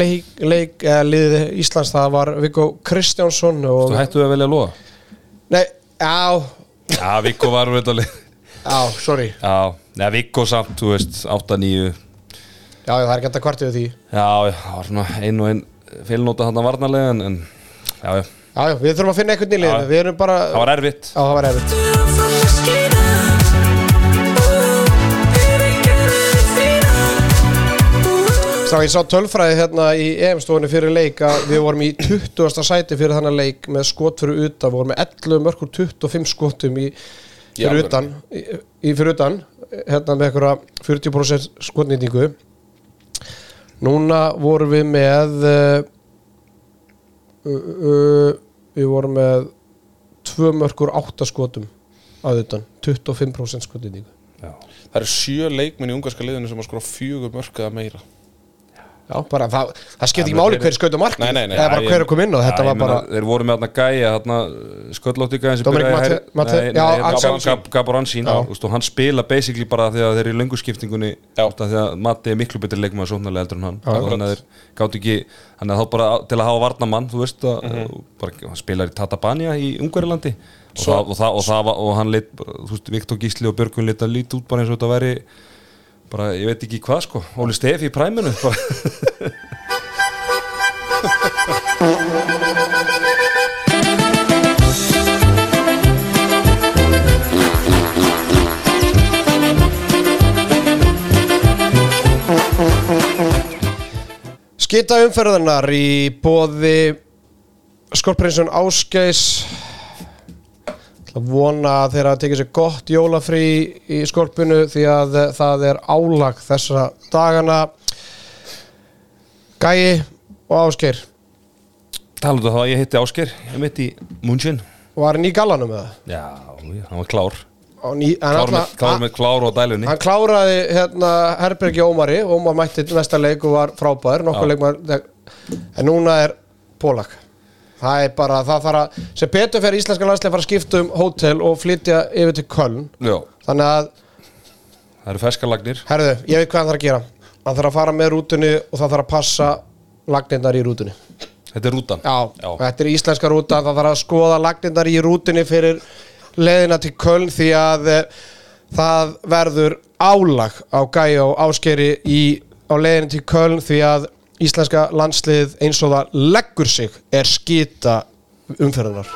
leik, leik eða liðið Íslands, það var Viggo Kristjánsson og... þú hættu að velja að loða Nei, já, já, Viggo var um þetta leik já, sorry. Já, neða Viggo samt, þú veist 8-9 Já, það er að kvartið við því. Já, já, það var svona ein og ein feilnóta hann varnarlega en, en já, já, Já, já, við þurfum að finna liðinu, Já. við erum bara það var erfitt. Já, það var erfitt Straka, ég sá tölfræði hérna í EM-stofunni fyrir leik að við vorum í 20. sæti fyrir þannig leik með skot fyrir utan, við vorum með 11 mörgur 25 skotum í Já, fyrir utan, í, í fyrir utan hérna með einhverja 40% skotnýtingu. Núna vorum við með uh, uh, uh, við vorum með 2 mörgur 8 skotum að utan, 25% skotnýtingu. Já. það eru sjö leikmenn í ungarska liðinu sem að skora fjögur mörk eða meira Já, bara það, það skipti ekki máli þeir- hver skaut á markið Nei, nei, nei. eða bara Já, hver ég- er kom inn og þetta var bara þeir voru með þarna gæja þarna sköllótti gæja sem Dominic byrjaði Mate- Mate- nei, já, nei, Ansson. Gab- Gab- Gabor Ansín Já. og hann spila basically bara að þeir eru í löngu skiptingunni Já. úst, af því að Mati er miklu betur leikmaður sóknarlega eldur en hann og þannig að þeir gátt ekki þannig að þá bara til að hafa varnamann þú veist að bara, hann spilar í Tatabania í Ungverilandi og, það, og, það, og, það, var- og hann lit þú veist, Viktor Gísli og Björgun lit að líti út bara eins og þetta væri bara, ég veit ekki hvað sko. Óli Stefi í præminu bara skita umferðarnar í bóði Skorprinsun Ásgeis að vona að þeirra tekið sér gott jólafrí í skorpinu því að það er álag þessa dagana. Gæi og Ásgeir. Talaðu það að ég heiti Ásker, ég mitt í Munchen var hann í gallanum með það Já, hann var klár. Ný, hann, Klár með, klár með klár og dælunni. hann kláraði hérna Herbergi Ómari. Ómar mætti næsta leik og var leikmar en núna er Pólak það er bara, það þarf að sem betur fyrir íslenska landslega fara að skipta um hótel og flytja yfir til Köln. Já, þannig að, það eru ferskalagnir herðu, ég veit hvað hann þarf að gera. Hann þarf að fara með rútunni og það þarf að passa lagnirnar í rútunni. Þetta er rútan? Já, Já. þetta er íslenska rúta það þarf að skoða lagnirnar í rútunni fyrir leiðina til Köln því að eh, það verður álag á gæja og áskeri í, á leiðinu til Köln því að íslenska landslið eins og það leggur sig er skita umferðunar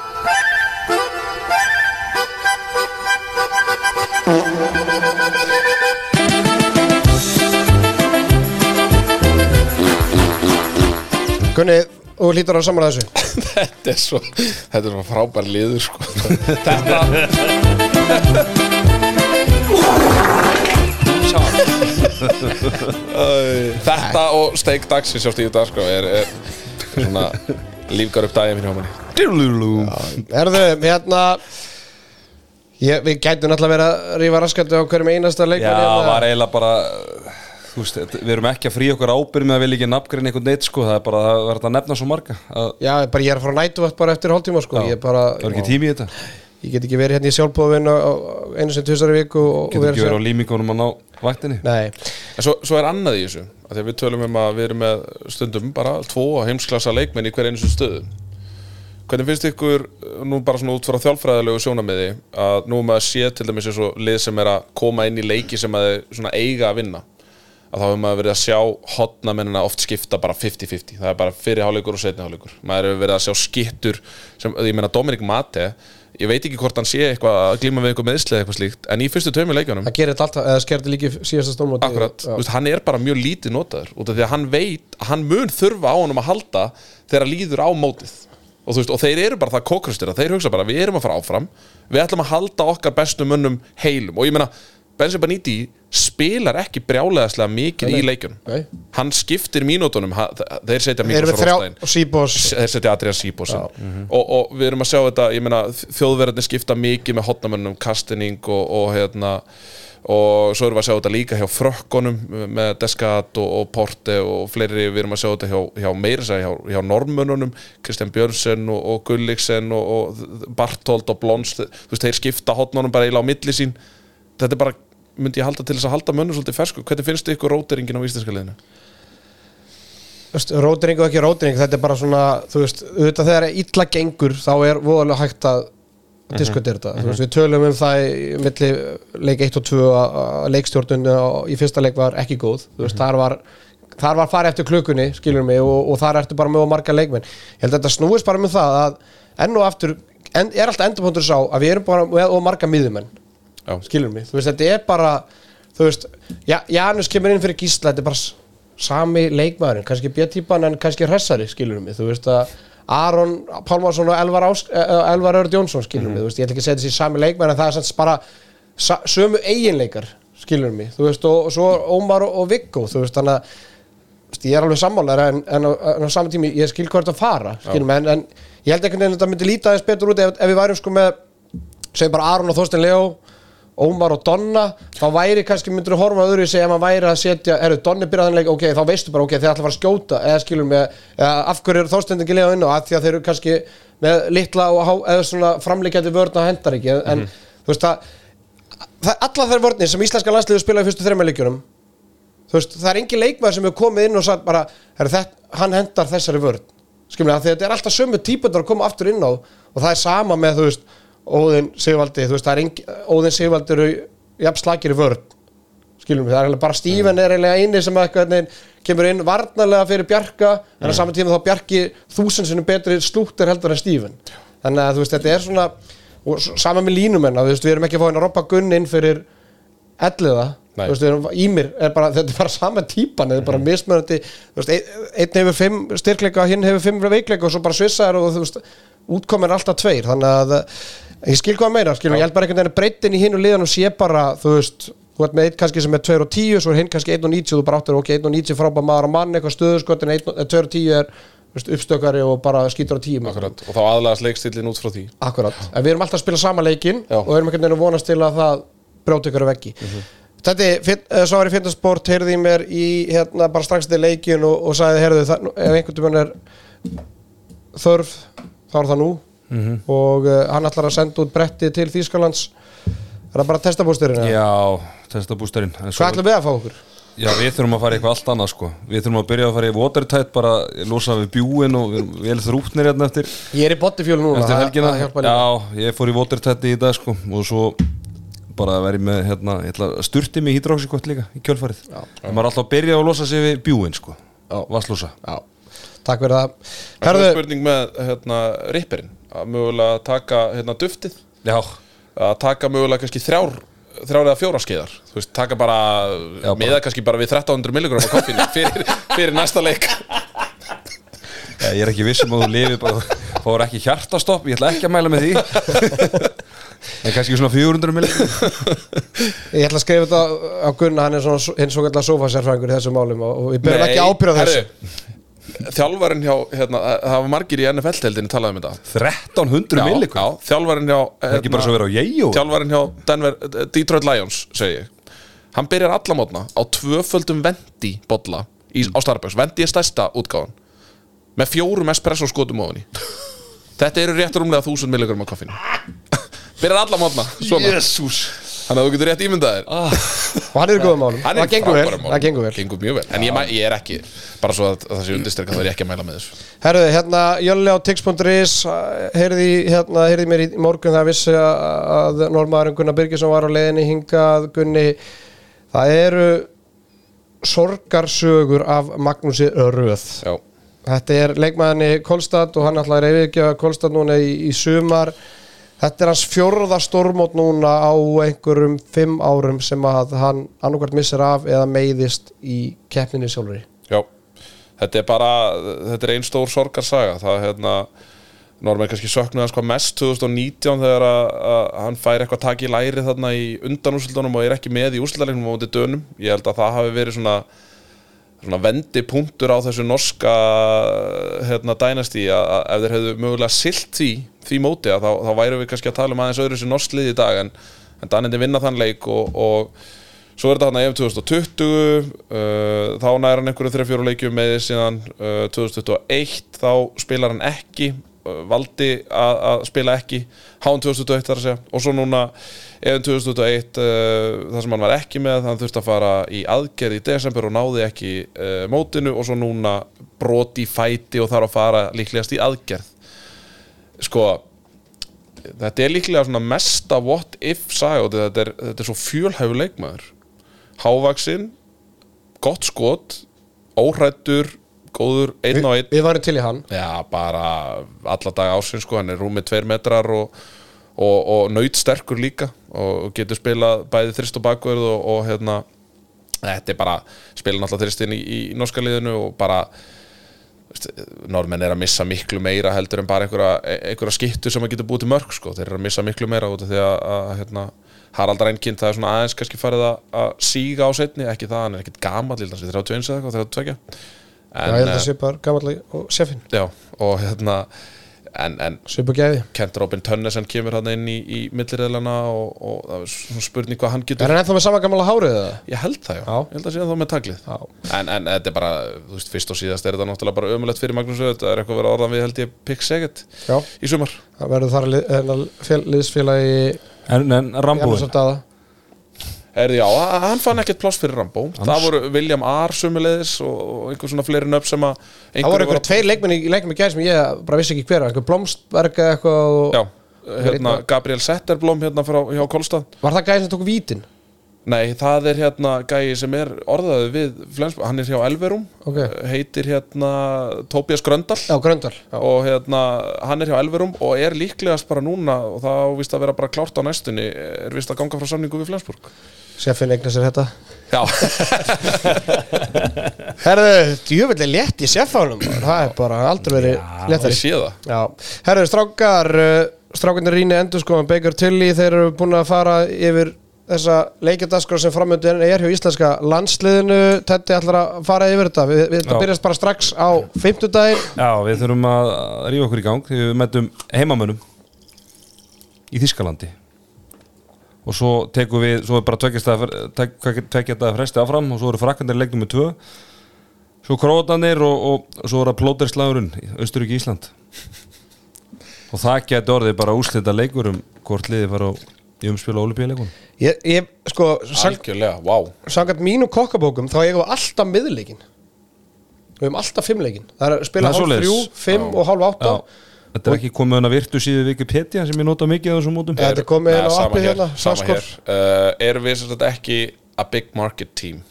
Gunni, þú hlýtur að samanlega þessu Þetta er svo, þetta er svo frábær liður sko. Þetta Þetta og steik dagsins á stíðu dag sko, er, er svona lífgar upp daginn fyrir homanni Erðu, hérna ég, Við gætum náttúrulega verið að rífa raskandi á hverjum einasta Já, leikmann hérna. var eiginlega bara veist, við erum ekki að frí okkur ábyrgð með að vilja ekki nafngreina einhvern neitt sko, það er bara það verður að nefna svo marga að, Já, bara ég er að fara að nætu bara eftir hálftíma sko. Já, ég, bara, Það er ekki tími í þetta ég get ekki verið hérna í sjálfbóðvinn einu sem tvisar í viku og, og Getur ekki verið á límingunum að ná vaktinni? Nei, En svo, svo er annað í þessu Þegar við tölum um að við erum með stundum bara tvo heimsklassa leikmenn í hver einu stöðu. Hvernig finnst ykkur nú bara svona út frá þjálfræðilegu sjónamiði að nú maður sé til dæmis eins og lið sem er að koma inn í leiki sem að svona eiga að vinna að þá hefur maður verið að sjá hotnamennina oft skipta bara 50-50 það er bara fyrir hálfleikur og setni hálfleikur. Maður hefur verið að sjá skittur sem, ég meina Dominik Mate ég veit ekki hvort hann sé eitthvað að glíma við eitthvað meðsli eða eitthvað slíkt en í fyrstu tveimur leikjunum Það gerir þetta alltaf, eða skerði líki síðasta stórmóti. Akkurat, Já. þú veist, hann er bara mjög lítið notaður út af því að hann veit að hann mun þurfa á honum að halda þegar líður á mótið. Og, veist, og þeir eru bara það kókrustir að þeir hugsa bara við erum að fara áfram, við ætlum að halda okkar bestu mönnum heilum. Og ég meina Benzi Baniti spilar ekki brjálegaðslega mikið í leikjunum. Nei. hann skiptir mínútonum ha- þeir setja Erum Miklos við þrjá, Róstein Sýbos þeir setja Adrian Sýbósin og, og við erum að sjá þetta ég meina þjóðverðinni skipta mikið með hotnamönnum Kastening og, og hérna og svo erum við að sjá þetta líka hjá frökkunum með Descat og, og Porte og fleiri, við erum að sjá þetta hjá, hjá meira segja, hjá, hjá normönnunum Kristján Björnsen og, og Gulliksen og, og Bartold og Blons þú veist, þeir skipta hotnunum bara eiginlega á milli sín. Þetta er bara, myndi ég halda til þess að halda mönnum svolítið fersku, hvernig finnst þið ykkur róteringin á íslenska liðinu? Rótring og ekki rótring, þetta er bara svona Þú veist, auðvitað þegar illa gengur þá er voðalega hægt að diskutera þetta, þú veist, við tölum um það í milli leik 1 og 2 að leikstjórnun í fyrsta leik var ekki góð, þú veist, þar var þar var farið eftir klukkunni, skilur mig og, og þar ertu bara með of marga leikmenn. Ég held að þetta snúist bara með það að enn og aftur, en, er alltaf endurpunktur sá að við erum bara með of marga miðumenn. Skilur mig, þú veist, þetta er bara þú veist, ja, Janus kemur inn fyrir gísla, þetta er bara sami leikmaðurinn, kannski B-típan en kannski hressari, skilur mig, þú veist að Aron Pálmarsson og Elvar, Ás, eh, Elvar Örd Jónsson, skilur mig, þú veist, ég ætla ekki að setja þessi sami leikmaður en það er samt bara sa, sömu eiginleikar, skilur mig, þú veist, og, og svo Ómar og, og Viggo, þú veist, þannig að ég er alveg sammálar en, en, á- en á saman tími ég skil hvert að fara skilum, en, en ég held veginn að þetta myndi líta aðeins betur út ef, ef við værum sko með segjum bara Aron og Þorstein Leo Ómar og Donna þá væri kannski myndur að horfa öðru í sig ef maður væri að setja, erðu Donni byrjaðanleik ok, þá veistu bara ok, þeir ætla að fara að skjóta eða skilum eða af hverju er Þorstein ekki Leo inn og að því að þeir eru kannski með litla og há, eða svona framlíkjandi vörn að hendar ekki, en þú veist að það, allar þær vörnir sem íslenska landsliðu spila í fyrstu þreymja leikjunum þú veist, það er engin leikmaður sem hefur komið inn og sagt bara, er þetta, hann hendar þessari vörn. Skilur mig, að þetta er alltaf sömu típundar að koma aftur inn á og það er sama með, þú veist, Óðinn Sigvaldi þú veist, það er engin, Óðinn Sigvaldi eru jafn slagir í vörn skilur mig, það er bara Stíven er eiginlega eini sem eitthvað kemur inn varnarlega fyrir Bjarka, en á saman tíma þá Bjarki þúsund sinnum betri slúttir heldur en Stíven þannig að þú veist, þetta er svona og sama með línumenn, veist, við erum ekki að fá henni að roppa gunn inn fyrir elliða. Veist, við Ímir er bara, þetta er bara sama típan, þetta er bara mismunandi veist, ein, einn hefur fimm styrkleika hinn hefur fimm veikleika og svo bara svissar og veist, útkomin alltaf tveir. Þannig að ég skil hvað að meina skil, ég held bara einhvern veginn breytin í hinn og liðanum sé bara, þú veist, þú ert með einn kannski sem er 2 og 10, svo er hinn kannski 1 og 90 og þú bara áttur, ok, 1 og 90 frábæð maður og mann eitthvað stöðuskotin, 2 og 10 er þú veist, uppstökari og bara skýtur á 10 Akkurat. og þá aðlaðast leikstillin út frá því. Akkurat, en við erum alltaf að spila sama leikin Já. og erum einhvern veginn að vonast til að það brjóti ykkur veggi. Þetta er, eh, svo var í fyndasport heyrði í mér í, hérna, bara strax til leikin og, og sagði, heyrðu, það, ef einhvern veginn er þörf, þá er það nú og uh, hann ætlar að senda út bretti til Þýskalands. Er það bara testabústurinn? eða? Já, testabústarinn Hvað ætlum við að fá okkur? Já, við þurfum að fara í eitthvað allt annað sko. Við þurfum að byrja að fara í watertight bara losa við bjúin og við erum vel þrútnir hérna eftir, Ég er í botifjölu núna, eftir það- helgina. það. Já, ég fór í watertight í dag sko og svo bara að vera með hérna, ég ætla að sturti mig hydroxykott líka í kjölfarið. Það maður er alltaf að byrja að losa sig við bjúin sko. Vasslósa Já, takk fyrir það. Það er spurning með hérna, ripperinn að mögulega taka hérna, duftið. Já, að taka mögulega kannski þrjár þrjár eða fjóra skeiðar. Þú veist, taka bara, Já, bara- meða kannski bara við 1300 milligram á koffinu fyrir, fyrir næsta leik. Já, ég er ekki viss um að þú lifi bara fór ekki hjartastopp, ég ætla ekki að mæla með því. En kannski svona 400 millir ég ætla að skrifa þetta á Gunna, hann er svona hinn svo kallar sofasérfræðingur í þessum málum og og við berum ekki ábyrða þessu herru, þjálfarinn hjá hérna, það var margir í NFL-teldinu talað um þetta. 1300 já, millir já, þjálfarinn hjá Það ekki bara svo að vera á ég þjálfarinn hjá Denver, eh, Detroit Lions segi ég. Hann byrjar alla mótna á tvöföldum vendi bolla í, á Starbucks vendi er stærsta útgáðan með fjórum espresso skotum ofan í. Þetta eru rétt rúmlega 1000 milligram á kaffinu byrjar alla mótna svona. Jésús þannig að þú getur rétt ímyndaðir ah, og hann er í góðum málum, Hann er það gengur vel. frábærum málum. það gengur vel. Gengur mjög vel. En ég, mæ- ég er ekki bara svo að, að það sé undirstyrka þá er ég ekki að mæla með þessu. Herðu, hérna, Jölli á tix.is heyrði, hérna, heyrði mér í morgun. Það vissi að, að Normaðurinn Gunnar Birgisson var á leiðinni hingað. Gunni, það eru sorgarsögur af Magnúsi Röð. Já, Þetta er leikmaðinni Kolstad og hann ætlaði að yfirgefa Kolstad núna í, í sumar Þetta er hans fjórða stórmót núna á einhverjum fimm árum sem að hann annarkvært missir af eða meiðist í keppninni sjálfur Já, þetta er bara þetta er einn stór sorgarsaga. Það er hérna Norman kannski söknuði hans hvað mest 2019 þegar að, að hann fær eitthvað tak í læri þarna í undanúsildunum og er ekki með í úsildalegnum á móti dönum. Ég held að það hafi verið svona svona vendi punktur á þessu norska hérna dænasti að, að ef þeir hefðu mögulega silt því því móti að þá, þá væru við kannski að tala um aðeins öðru sem norsk lið í dag en, en Danindi vinna þann leik og, og Svo er þetta hann EM 2020, uh, þá næra hann einhverju 3-4 leikjum með því síðan uh, 2021, þá spilar hann ekki, valdi að að spila ekki, hán 2021 þar að segja, og svo núna EM 2021, uh, þar sem hann var ekki með, þannig þurfti að fara í aðgerð í desember og náði ekki uh, mótinu og svo núna broti fæti og þarf að fara líklegast í aðgerð. Sko, þetta er líklega svona mesta what if og þetta er, þetta er svo fjölhæfu leikmaður hávaksinn gott skot óhrættur, góður einn á einn. Við varum til í hann. Já, bara alla daga ásinn sko, hann er rúmið tveir metrar og, og, og nöyt sterkur líka og getur spilað bæði þrist og bakverð og, og hérna þetta er bara, spila náttúrulega þrist inn í, í norska liðinu og bara veist, normenn er að missa miklu meira heldur en bara einhverja, einhverja skittu sem að geta búið til mörg sko. þeir eru að missa miklu meira út af því að, að hérna, Harald Rænkind það er svona aðeins kannski farið að, að síga á setni ekki það, hann er ekkit gamall 31 eða eitthvað, 32 Já, ég held en, að svipar gammallega og sefin eh, já, og hérna en, en Svipar gæði. Kent Robin Tönnesen kemur hann inn í, í millirreðlana og, og það er svona spurning hvað hann Er getur hann ennþá með sama gammallega hárið eða? Ég held það, já, Já. ég held að sé þá með taglið. Já. en, en þetta er bara, þú veist, fyrst og síðast er þetta náttúrulega bara ömulegt fyrir Magnús það er eitthvað að vera orðan við held ég Pick Seget Já, í sumar. Það verður þar lið, fél, liðsfélagi En, en Rambói Erði, já, hann fann ekkert pláss fyrir Rambo það voru William R. sumulegis og, einhver svona fleiri nöfn sem að Það voru einhver tveir leikmenn í leikmenn í gæð sem ég bara vissi ekki hver einhver Blomstberg eitthvað og... Já, hérna, Gabriel Setterblom hérna frá, hjá Kolstad Var það gæð sem tók vítin? Nei, það er hérna gæi sem er orðaði við Flensborg, hann er hjá Elverum Ok. heitir hérna Tobias Gröndal Já, Gröndal já. og hérna hann er hjá Elverum og er líklegast bara núna og það á víst að vera bara klárt á næstunni er víst að ganga frá samningu við Flensborg Seffin eignar sér þetta. Já, Herðu, djúvill er létt í seffánum Það er bara aldrei verið ég léttari. sé það. Já, herru, strákar uh, strákarnir rýni endur sko Baker Tilly, þeir eru búin að fara yfir þessa leikjadaskra sem framöndin er hjá íslenska landsliðinu. Tetti ætlar að fara yfir þetta. Við, við þetta Já. byrjast bara strax á fimmtudaginn. Já, við þurfum að rífa okkur í gang við metum heimamönnum í Þískalandi og svo tekum við, svo er bara tvekja þetta fresti áfram og svo eru frakkandir leiknum með tvö. Svo krótanir og, og svo er það plóterslagurinn Östuríki Ísland. Og það geti orðið bara úslita leikur um hvort liði fara á í umspil á olupíuleikunum Ég, ég sko, sangat mínum kokkabókum þá eigum við alltaf miðleikin Við höfum alltaf fimmleikin Það er að spila hálf þrjú, fimm og hálf átta Þetta er ekki komið hana virtu síðu Wikipedia sem ég nota mikið á þessum mótum? Þetta er komið inn á hér, hérna, sama Svaskor. hér. Uh, Erum við sagt ekki a big market team?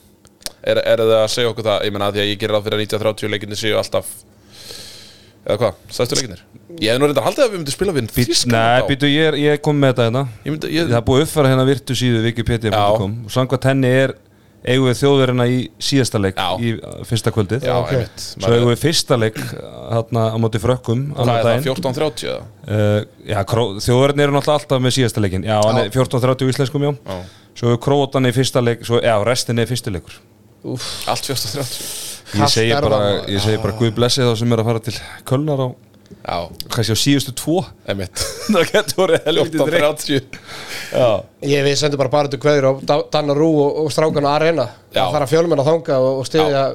Er, er það að segja okkur það? Ég menna að því að ég gerir ráð fyrir að 90-30 leikinni séu alltaf Eða hvað, stæðstu leikinnir Ég hef nú reyndar haldið að við myndum spila við Þískaland Nei, býtu, ég, er- ég kom með þetta hérna. Ég myndi, ég, Það er búið að uppfæra hérna virtu síðu wikipedia.com og samkvæmt henni er eigum við þjóðverina í síðasta leik Já. í uh, fyrsta kvöldið. Já, ok. einmitt. Svo eigum við fyrsta leik hérna á móti frökkum Það er það daginn 14.30 eða? uh, Já, þjóðverðin eru náttúrulega alltaf með síðasta leikin Já, hann er 14.30 í íslenskum, já. Já. Svo er krótan í fyrsta leik, svo, já, restin er fyrsti leikur. Allt 14.30 Ég segi bara, bara Guð blessi þá sem er að fara til Kölnar á, kannski á síðustu tvo. Það getur verið 14.30 Já, Ég við sendum bara bara til kveður á Da- Danna Rú og, og strákan á Arena. Já. Það þarf að fjölmenn að þanga og, og styðja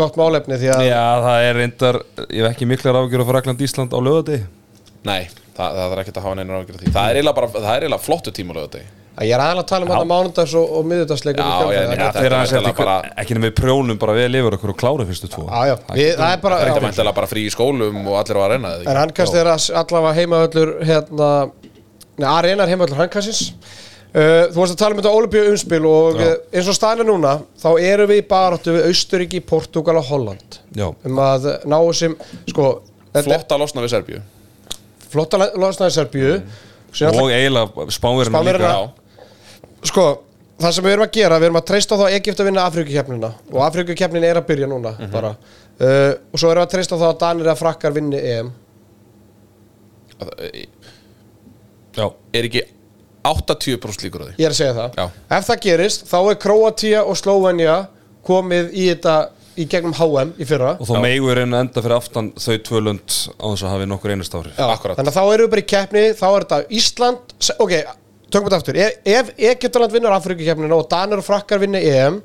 gott málefni því að já, það er reyndar Ég hef ekki miklar ágjör á Frakland Ísland á lögadegi Nei, það, það er ekkert að hafa neina ágjörð því. Það er eiginlega bara, það er eiginlega flottu tíma lögðu að ég er aðalega að tala um þetta mánudags og, og miðudagsleikur Já, Já, þetta þeir er aðeins eftir bara- ekki við prjónum bara vel yfir okkur og klára fyrstu tvo. Já, já, við, það er bara Það er ekki mæntilega bara frí í skólum og allir á að reyna En handkast er að allavega heimavöllur hérna, Nei, Arena er heimavöllur handkastins. Uh, Þú varst að tala um þetta Olympiu umspil og Já. eins og staðinu núna þá eru við í baráttu við Austuríki, Portugal og Holland. Já, um að ná sem sko, þetta Flott að losna við Serbíu. Flotta losnaði Serbíu. Síðan og eiginlega Spánverjana. líka Sko, það sem við erum að gera, við erum að treysta á það að Egypt að vinna Afrikukeppnina og Afrikukeppnin er að byrja núna bara. Uh, og svo erum við að treysta á það að Danir að frakkar vinni EM. Já, Er ekki 80% líkur á því? Ég er að segja það. Já. ef það gerist, þá er Kroatia og Slovenia komið í þetta í gegnum HM í fyrra. Og þá reyna að enda fyrir aftan þau tvö lönd á þess að hafi nokkur einast ári þannig að þá erum við bara í keppni þá er þetta Ísland ok, tökum við þetta aftur. Ef, ef Egyptaland vinnur Afrikukeppnina og Danir og Frakkar vinni EM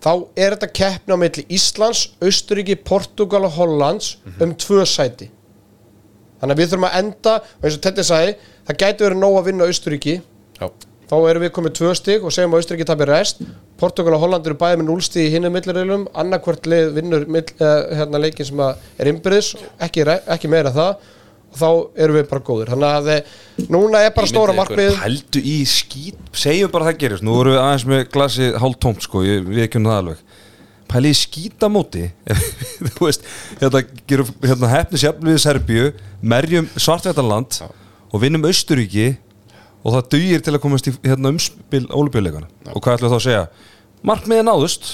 þá er þetta keppni á milli Íslands, Austuríki, Portugal og Hollands um tvö sæti. Þannig að við þurfum að enda og eins og Tetti sagði, það gæti verið nóg að vinna Austuríki Já, þá erum við komið tvö stig og segjum að Austuríki tapir rest. Portugal og Holland eru bæði með núlstig í hinnu millirilum annarkvort lið vinnur uh, hérna leikin sem er innbyrðis ekki, ekki meira það og þá erum við bara góðir. Þannig að eh, núna er bara Ímyndið stóra markmið Hældu í skít, segjum bara það gerist. Nú vorum við aðeins með glasi hálf tómt sko, ég, við ekki um það alveg. Pæli í skítamóti. Þú veist, hérna, gerum, hérna hefnis jafnum við Serbíu Merjum svartvættaland og vinnum Austuríki og það dugir til að komast í hérna, umspil ólubjöleikana og hvað ætlum við þá að segja? Markmiði náðust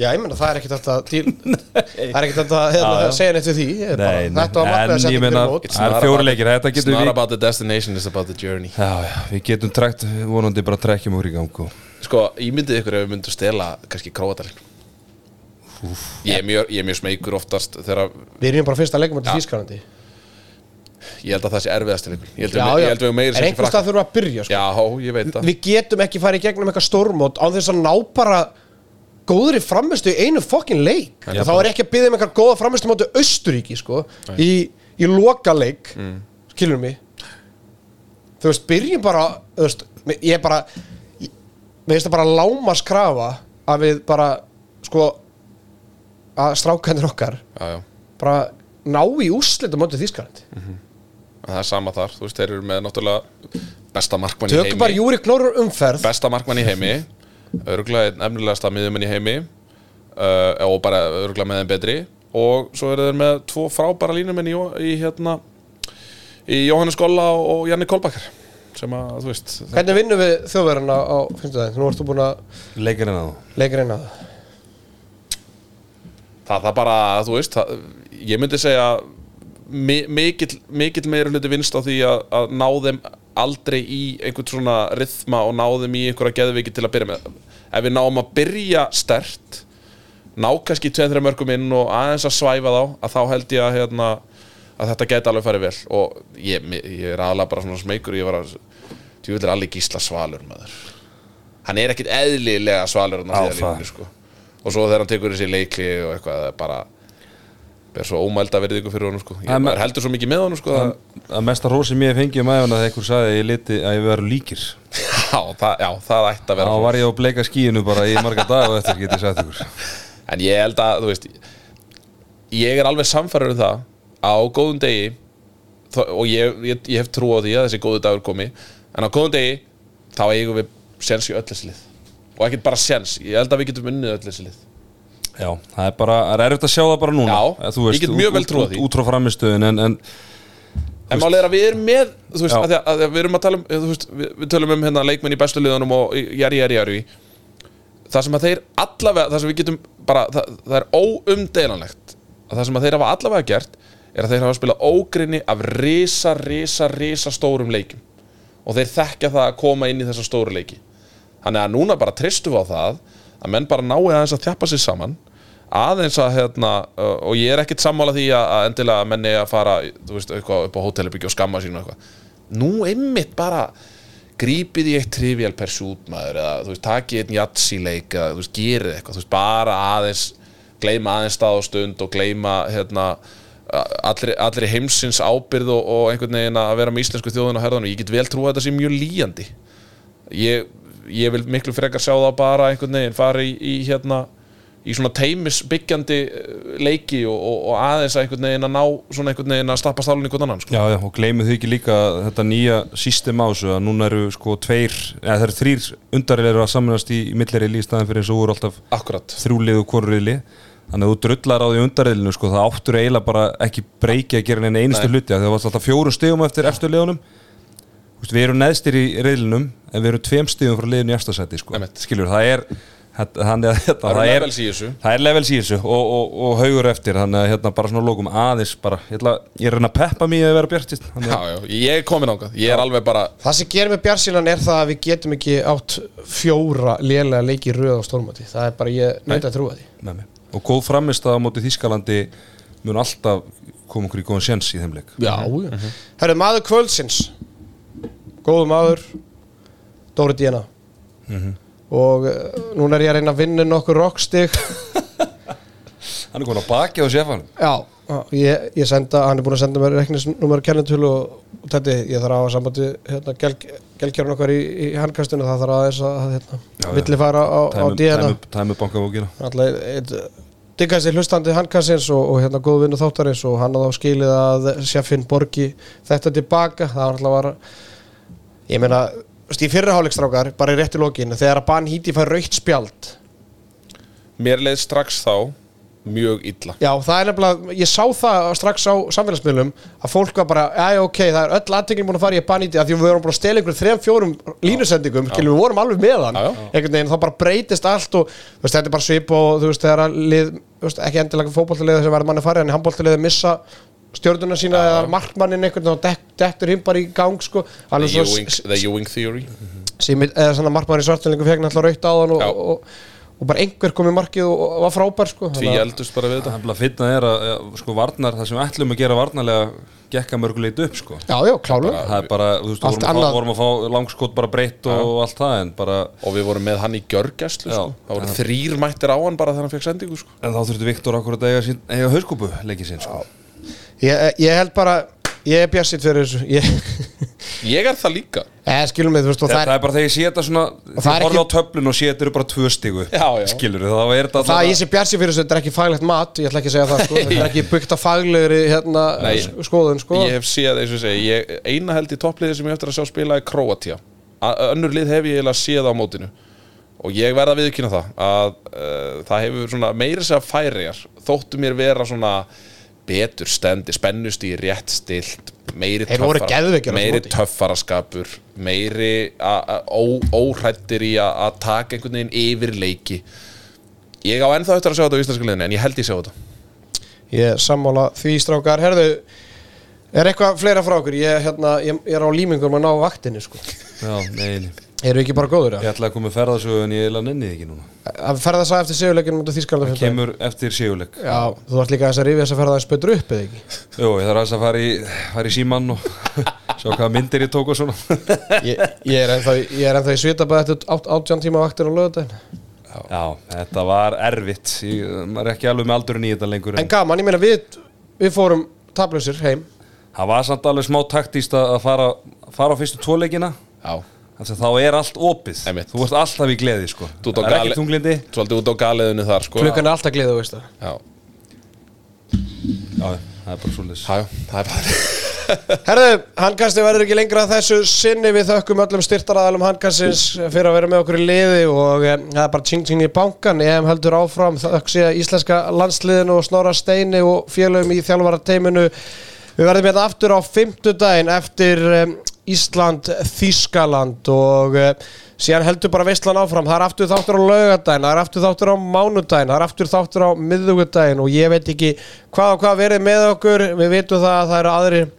já ég menna það er ekkert þetta til, það er ekkert þetta hérna, Já, já. segja neitt við því. Ég þetta var markmið að en setja ég fyrir meina mót það er fjóri about- leikir, þetta It's getur not við about the destination, it's about the journey. Já, já, við getum trekt vonandi bara trekkjum okkur í gang og Sko, ímyndið ykkur ef við myndum stela kannski króatalinn ég, er mjög- ég er mjög smeykur oftast þegar við erum bara fyrst að leika mot Já. Þískalandi ég held að það sé erfiðast til ykkur Ég held já, við, ég við meiri en sem ekki einhvers stað þurfum við að byrja sko. Já, ég veit það. við getum ekki farið í gegnum eitthvað stórmót án þess að ná bara góðri framistu í einu fokkin leik. Já, þá er ekki að byggja um eitthvað góða framistu móti Austuríki sko, í, í loka leik mm. skilur mig? Þú veist, byrjum bara þú veist, ég er bara ég, mér finnst það bara lámas krafa að við bara sko að strákanir okkar Já, já. bara ná í úrslitum móti Þískalandi Það er sama þar, þú veist, þeir eru með náttúrulega besta markmann í tökum heimi. bara Júri Knórur umferð. Besta markmann í heimi örgulega einn efnilegasta miðjumenn í heimi uh, og bara örgulega með þeim betri. Og svo eru þeir með tvo frábæra línumenn í, í hérna í Jóhannes Golla og Janni Kolbakkar sem að, þú veist hvernig vinnum við þjóðverðina á fimmtudaginn, nú ert þú búin að leikirinn að leika reyna það. Það, það bara, þú veist það, ég myndi segja mi mikill, mikill meira hluti vinst á því að, að ná þeim aldrei í einhvern svona rithma og ná þeim í einhverja geðviki til að byrja með ef við náum að byrja stert ná kannski 2-3 mörgum inn og aðeins að svæfa þá að þá held ég að, hérna, að þetta geti alveg farið vel og ég, ég er aðalega bara svona smeykur ég var að, djúvill er allir gísla svalur maður hann er ekkit eðlilega svalur Á, að það. sko. og svo þegar hann tekur þessi leikli og eitthvað það er svo ómælda verðingu fyrir honum sko. ég maður heldur svo mikið með honum sko, að, að mesta hrósi mér fengi um æfana þegar einhver sagði að ég liti að ég verður líkir. Já, það, já, það ætti að vera þá var ég á bleika skíinu bara í marga dag og eftir getið sagt ykkur. En ég held að, þú veist ég er alveg samfæður um það að á góðum degi og ég, ég, ég hef trú á því að þessi góðu dagur komi en á góðum degi þá eigum við sens í öll þessi lið og ekkert bara sens, ég held að við getum unnið öll þessi lið já, það er bara, það er erfitt að sjá það bara núna. Já, þú ég get mjög vel trúað út- því. út frá framistöðun en, en En málið er að við erum með þú veist, að því að, við erum að tala um þú veist, við, við tölum um hérna leikmenn í bestu liðunum og jari, jari, jari. Það sem að þeir allavega það sem við getum bara, það, það er óumdeilanlegt að það sem að þeir hafa allavega gert er að þeir hafa spilað ógrinni af risa, risa, risa stórum leikim og þeir þekkja það að koma inn í þessa stóru leiki. Þannig að núna bara tristum við á það að menn bara nái aðeins að þjappa sér saman aðeins að hérna uh, og ég er ekkit sammála því að, að endilega menni að fara veist, eitthvað upp á hótelherbyggju og skamma sín og eitthvað. Nú einmitt bara grípið í eitt trivial pursuit maður eða þú veist, takið einn jatsi leik eða þú veist, gerið eitthvað, þú veist, bara aðeins gleyma aðeins stað og stund og gleyma hérna allri, allri heimsins ábyrð og, og einhvern veginn að vera með íslensku þjóðin á herðanum. Ég get vel trúa þetta sé mjög líjandi. Ég, ég vil miklu frekar sjá það bara einhvern veginn fara í, í hérna í svona teimisbyggjandi eh, leiki og, og, og aðeins að einhvern veginn að ná svona einhvern veginn að stappa stálun í hvern annan sko. já, já, og gleymið þau ekki líka þetta nýja system á þessu að núna eru sko tveir, eða það eru þrýr undarriðir að samnast í, í millirriðli í staðin fyrir eins og voru alltaf Akkurat. þrjúlið og hvorriðli þannig að þú drullar á því undarriðlinu sko, það áttur eiginlega bara ekki breyki að gera neina einustu hluti það var alltaf fjórum stegum eftir eftirliðunum veist, við erum neðstir í reyðlinum en við erum tveim stíðum frá liðinu í efstasæti sko. Skilur, það er Það þessu. það er levels í þessu og, og, og haugur eftir þannig að hérna bara svona lókum aðeins bara, ég, ætla, ég er reyna að peppa mig að vera bjartist þannig Já, já, ég er komin ángað Ég er alveg bara Það sem gerir með Bjarsílan er það að við getum ekki átt fjóra lélega leiki í röð á stórmati Það er bara, ég nefndi að trúa því. Með mig og góð framist að á móti Þískalandi mun alltaf koma okkur í góðan sjens í þeim leik. Já, já. Herru, maður kvöldsins Góðu maður Dóri Díana. Og uh, núna er ég að reyna að vinna nokkur rockstig. Hann er komin að baki á sefanum Já, ég, ég senda, hann er búin að senda mér reknisnúmer og kennitölu og, þetta, ég þarf að hafa sambandi hérna, gel, gelkjörn okkar í, í handkastinu, það þarf aðeins að hérna, Já, villi fara á, á díana. Alltaf eitt diggaði sér hlustandi handkastins og, og hérna góð vinnu þáttarins og hann að þá skilið að sjefinn borgi þetta tilbaka, það var alltaf var ég meina, í fyrriháleikstrákar bara í rétti lokin, þegar að Ban Híti fær raukt spjald. Mér leið strax þá mjög illa. Já, það er nefnilega, ég sá það strax á samfélagsmiðlum að fólk var bara, já, ok, það er öll aðtekinn búin að fara í banítið að því við vorum búin að stela ykkur þrejum, fjórum línusendingum, skilur við vorum alveg með hann, Já, já. einhvern veginn, þá bara breytist allt og veist, þetta er bara svip og þú veist, þegar að lið, veist, ekki endilega fótboltaliðið sem verður manni farið, en handboltaliðið missa stjórnuna sína eða markmannin einhvern veginn og dek, dektur hinn bara í gang, sko, The alveg svo Ewing, the Ewing Theory. Sem, eða svona markmannin svartlingu fegna alltaf raukt á hann og, og, og, og bara einhver kom í markið og, og var frábær, sko. Að- eldust bara við þetta. Það finna er að sko varnar það sem við ætlum að gera varnarlega gekka mörguleit upp sko. Já, já, klálega. Það er bara, þú veist, Allt vorum, vorum að fá langskot bara breytt og allt það en bara, Og við vorum með hann í gjörgæslu Já. sko. Það voru þrýr mættir á hann bara þegar hann fekk sendingu sko. en þá þurfti Viktor akkur að eiga, eiga hauskúpu leikið sinn sko ég, ég held bara, ég er björnsitt fyrir þessu. Ég, Ég er það líka. Eða skilum mig, þú veist, og það, það það er bara þegar ég sé þetta svona það þegar er ég horfði á töflun og sé þetta eru bara tvö stigu Já, já. skilur þá er þetta það að ég sé björnsitt fyrir þessu, þetta er ekki faglegt mat ég ætla ekki að segja það, sko, þetta er ekki byggt á faglegri hérna, Nei. sk- skoðun, sko. Ég hef séð, eins og ég segi ég, Eina held í toppliði sem ég eftir að sjá spila er Kroatia A- Önnur lið hef ég eiginlega séð á mótinu. Og ég verða að viðkynna það Að uh, það hefur svona meiri segja færiðar Þóttu mér vera svona Betur stendi, spennust í rétt stilt Meiri þessu Meiri töffaraskapur Meiri a- a- ó- óhræddir í að taka einhvern veginn yfir leiki. Ég á ennþá eftir að sjá þetta á íslenska liðinu En ég held ég sjá þetta. Ég sammála því strákar, herðu er eitthvað fleira frá okkur? Ég, hérna, ég, ég er á límingum að ná vaktinni, sko. Já, nei, nei. Eru ekki bara góður, ég ætla að koma með ferðasögu en ég eiginlega nenni því ekki núna? Að ferða þess að eftir sigurleikinu mútið þýskarlega kemur eftir síguleik Já, þú ert líka þess að rífi þess að ferða þess betur upp, eða ekki? Jú, ég þarf aðeins að fara í, fara í símann og sjá hvaða myndir ég tók og svona. Ég, ég er ennþá, í svitabæð eftir át, átján tíma vaktir á lögadaginn Já, þetta var erfitt. Ég, er ekki alveg með aldurinn í þetta lengur En gaman, ég meina við, við það var samt alveg smá taktíst að að fara, fara á fyrstu tvoleikina Já Þannig að þá er allt opið. Einmitt. Þú ert alltaf í gleði sko. Þú ert á Það er ekki tunglindi Svolítið út á galiðinu þar sko. Klukkan er alltaf gleði, þú veist það. Já, Já, það er bara svolítið já, já, það er bara Herðu, handkasti verður ekki lengra þessu sinni. Við þökkum öllum styrtaraðalum handkastins fyrir að vera með okkur í liði og e, það er bara tjing tjing í bankan. EM heldur áfram, þökk sé að íslenska landsliðinu og Snorra Steini og félögum í þjálfara teiminu við verðum hérna aftur á fimmtudaginn eftir um, Ísland Þískaland og e, síðan heldur bara veistlan áfram. Það er aftur þáttur á laugadaginn, það er aftur þáttur á mánudaginn, það er aftur þáttur á miðugudaginn og ég veit ekki hvað og hvað verið með okkur, við vitum það að það eru aðrir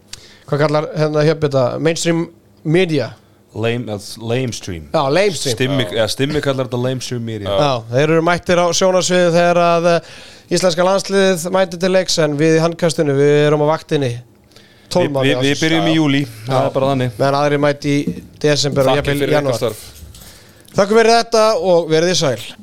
hvað kallar hérna hér þetta mainstream media? Lame, uh, lame stream já, lamestream. Stimmi, ja, stimmi kallar þetta lame stream media. Já, þeir eru mættir á sjónarsviði þegar að eh, íslenska landsliðið mættir til leiks en við í handkastinu, við erum á vaktinni 12 vi, mánuði við byrjum í júli Það er bara þannig. Meðan aðrir mætti í desember og jafnvel fyrir janúar. ykkar störf Þakku fyrir þetta og verið þið sæl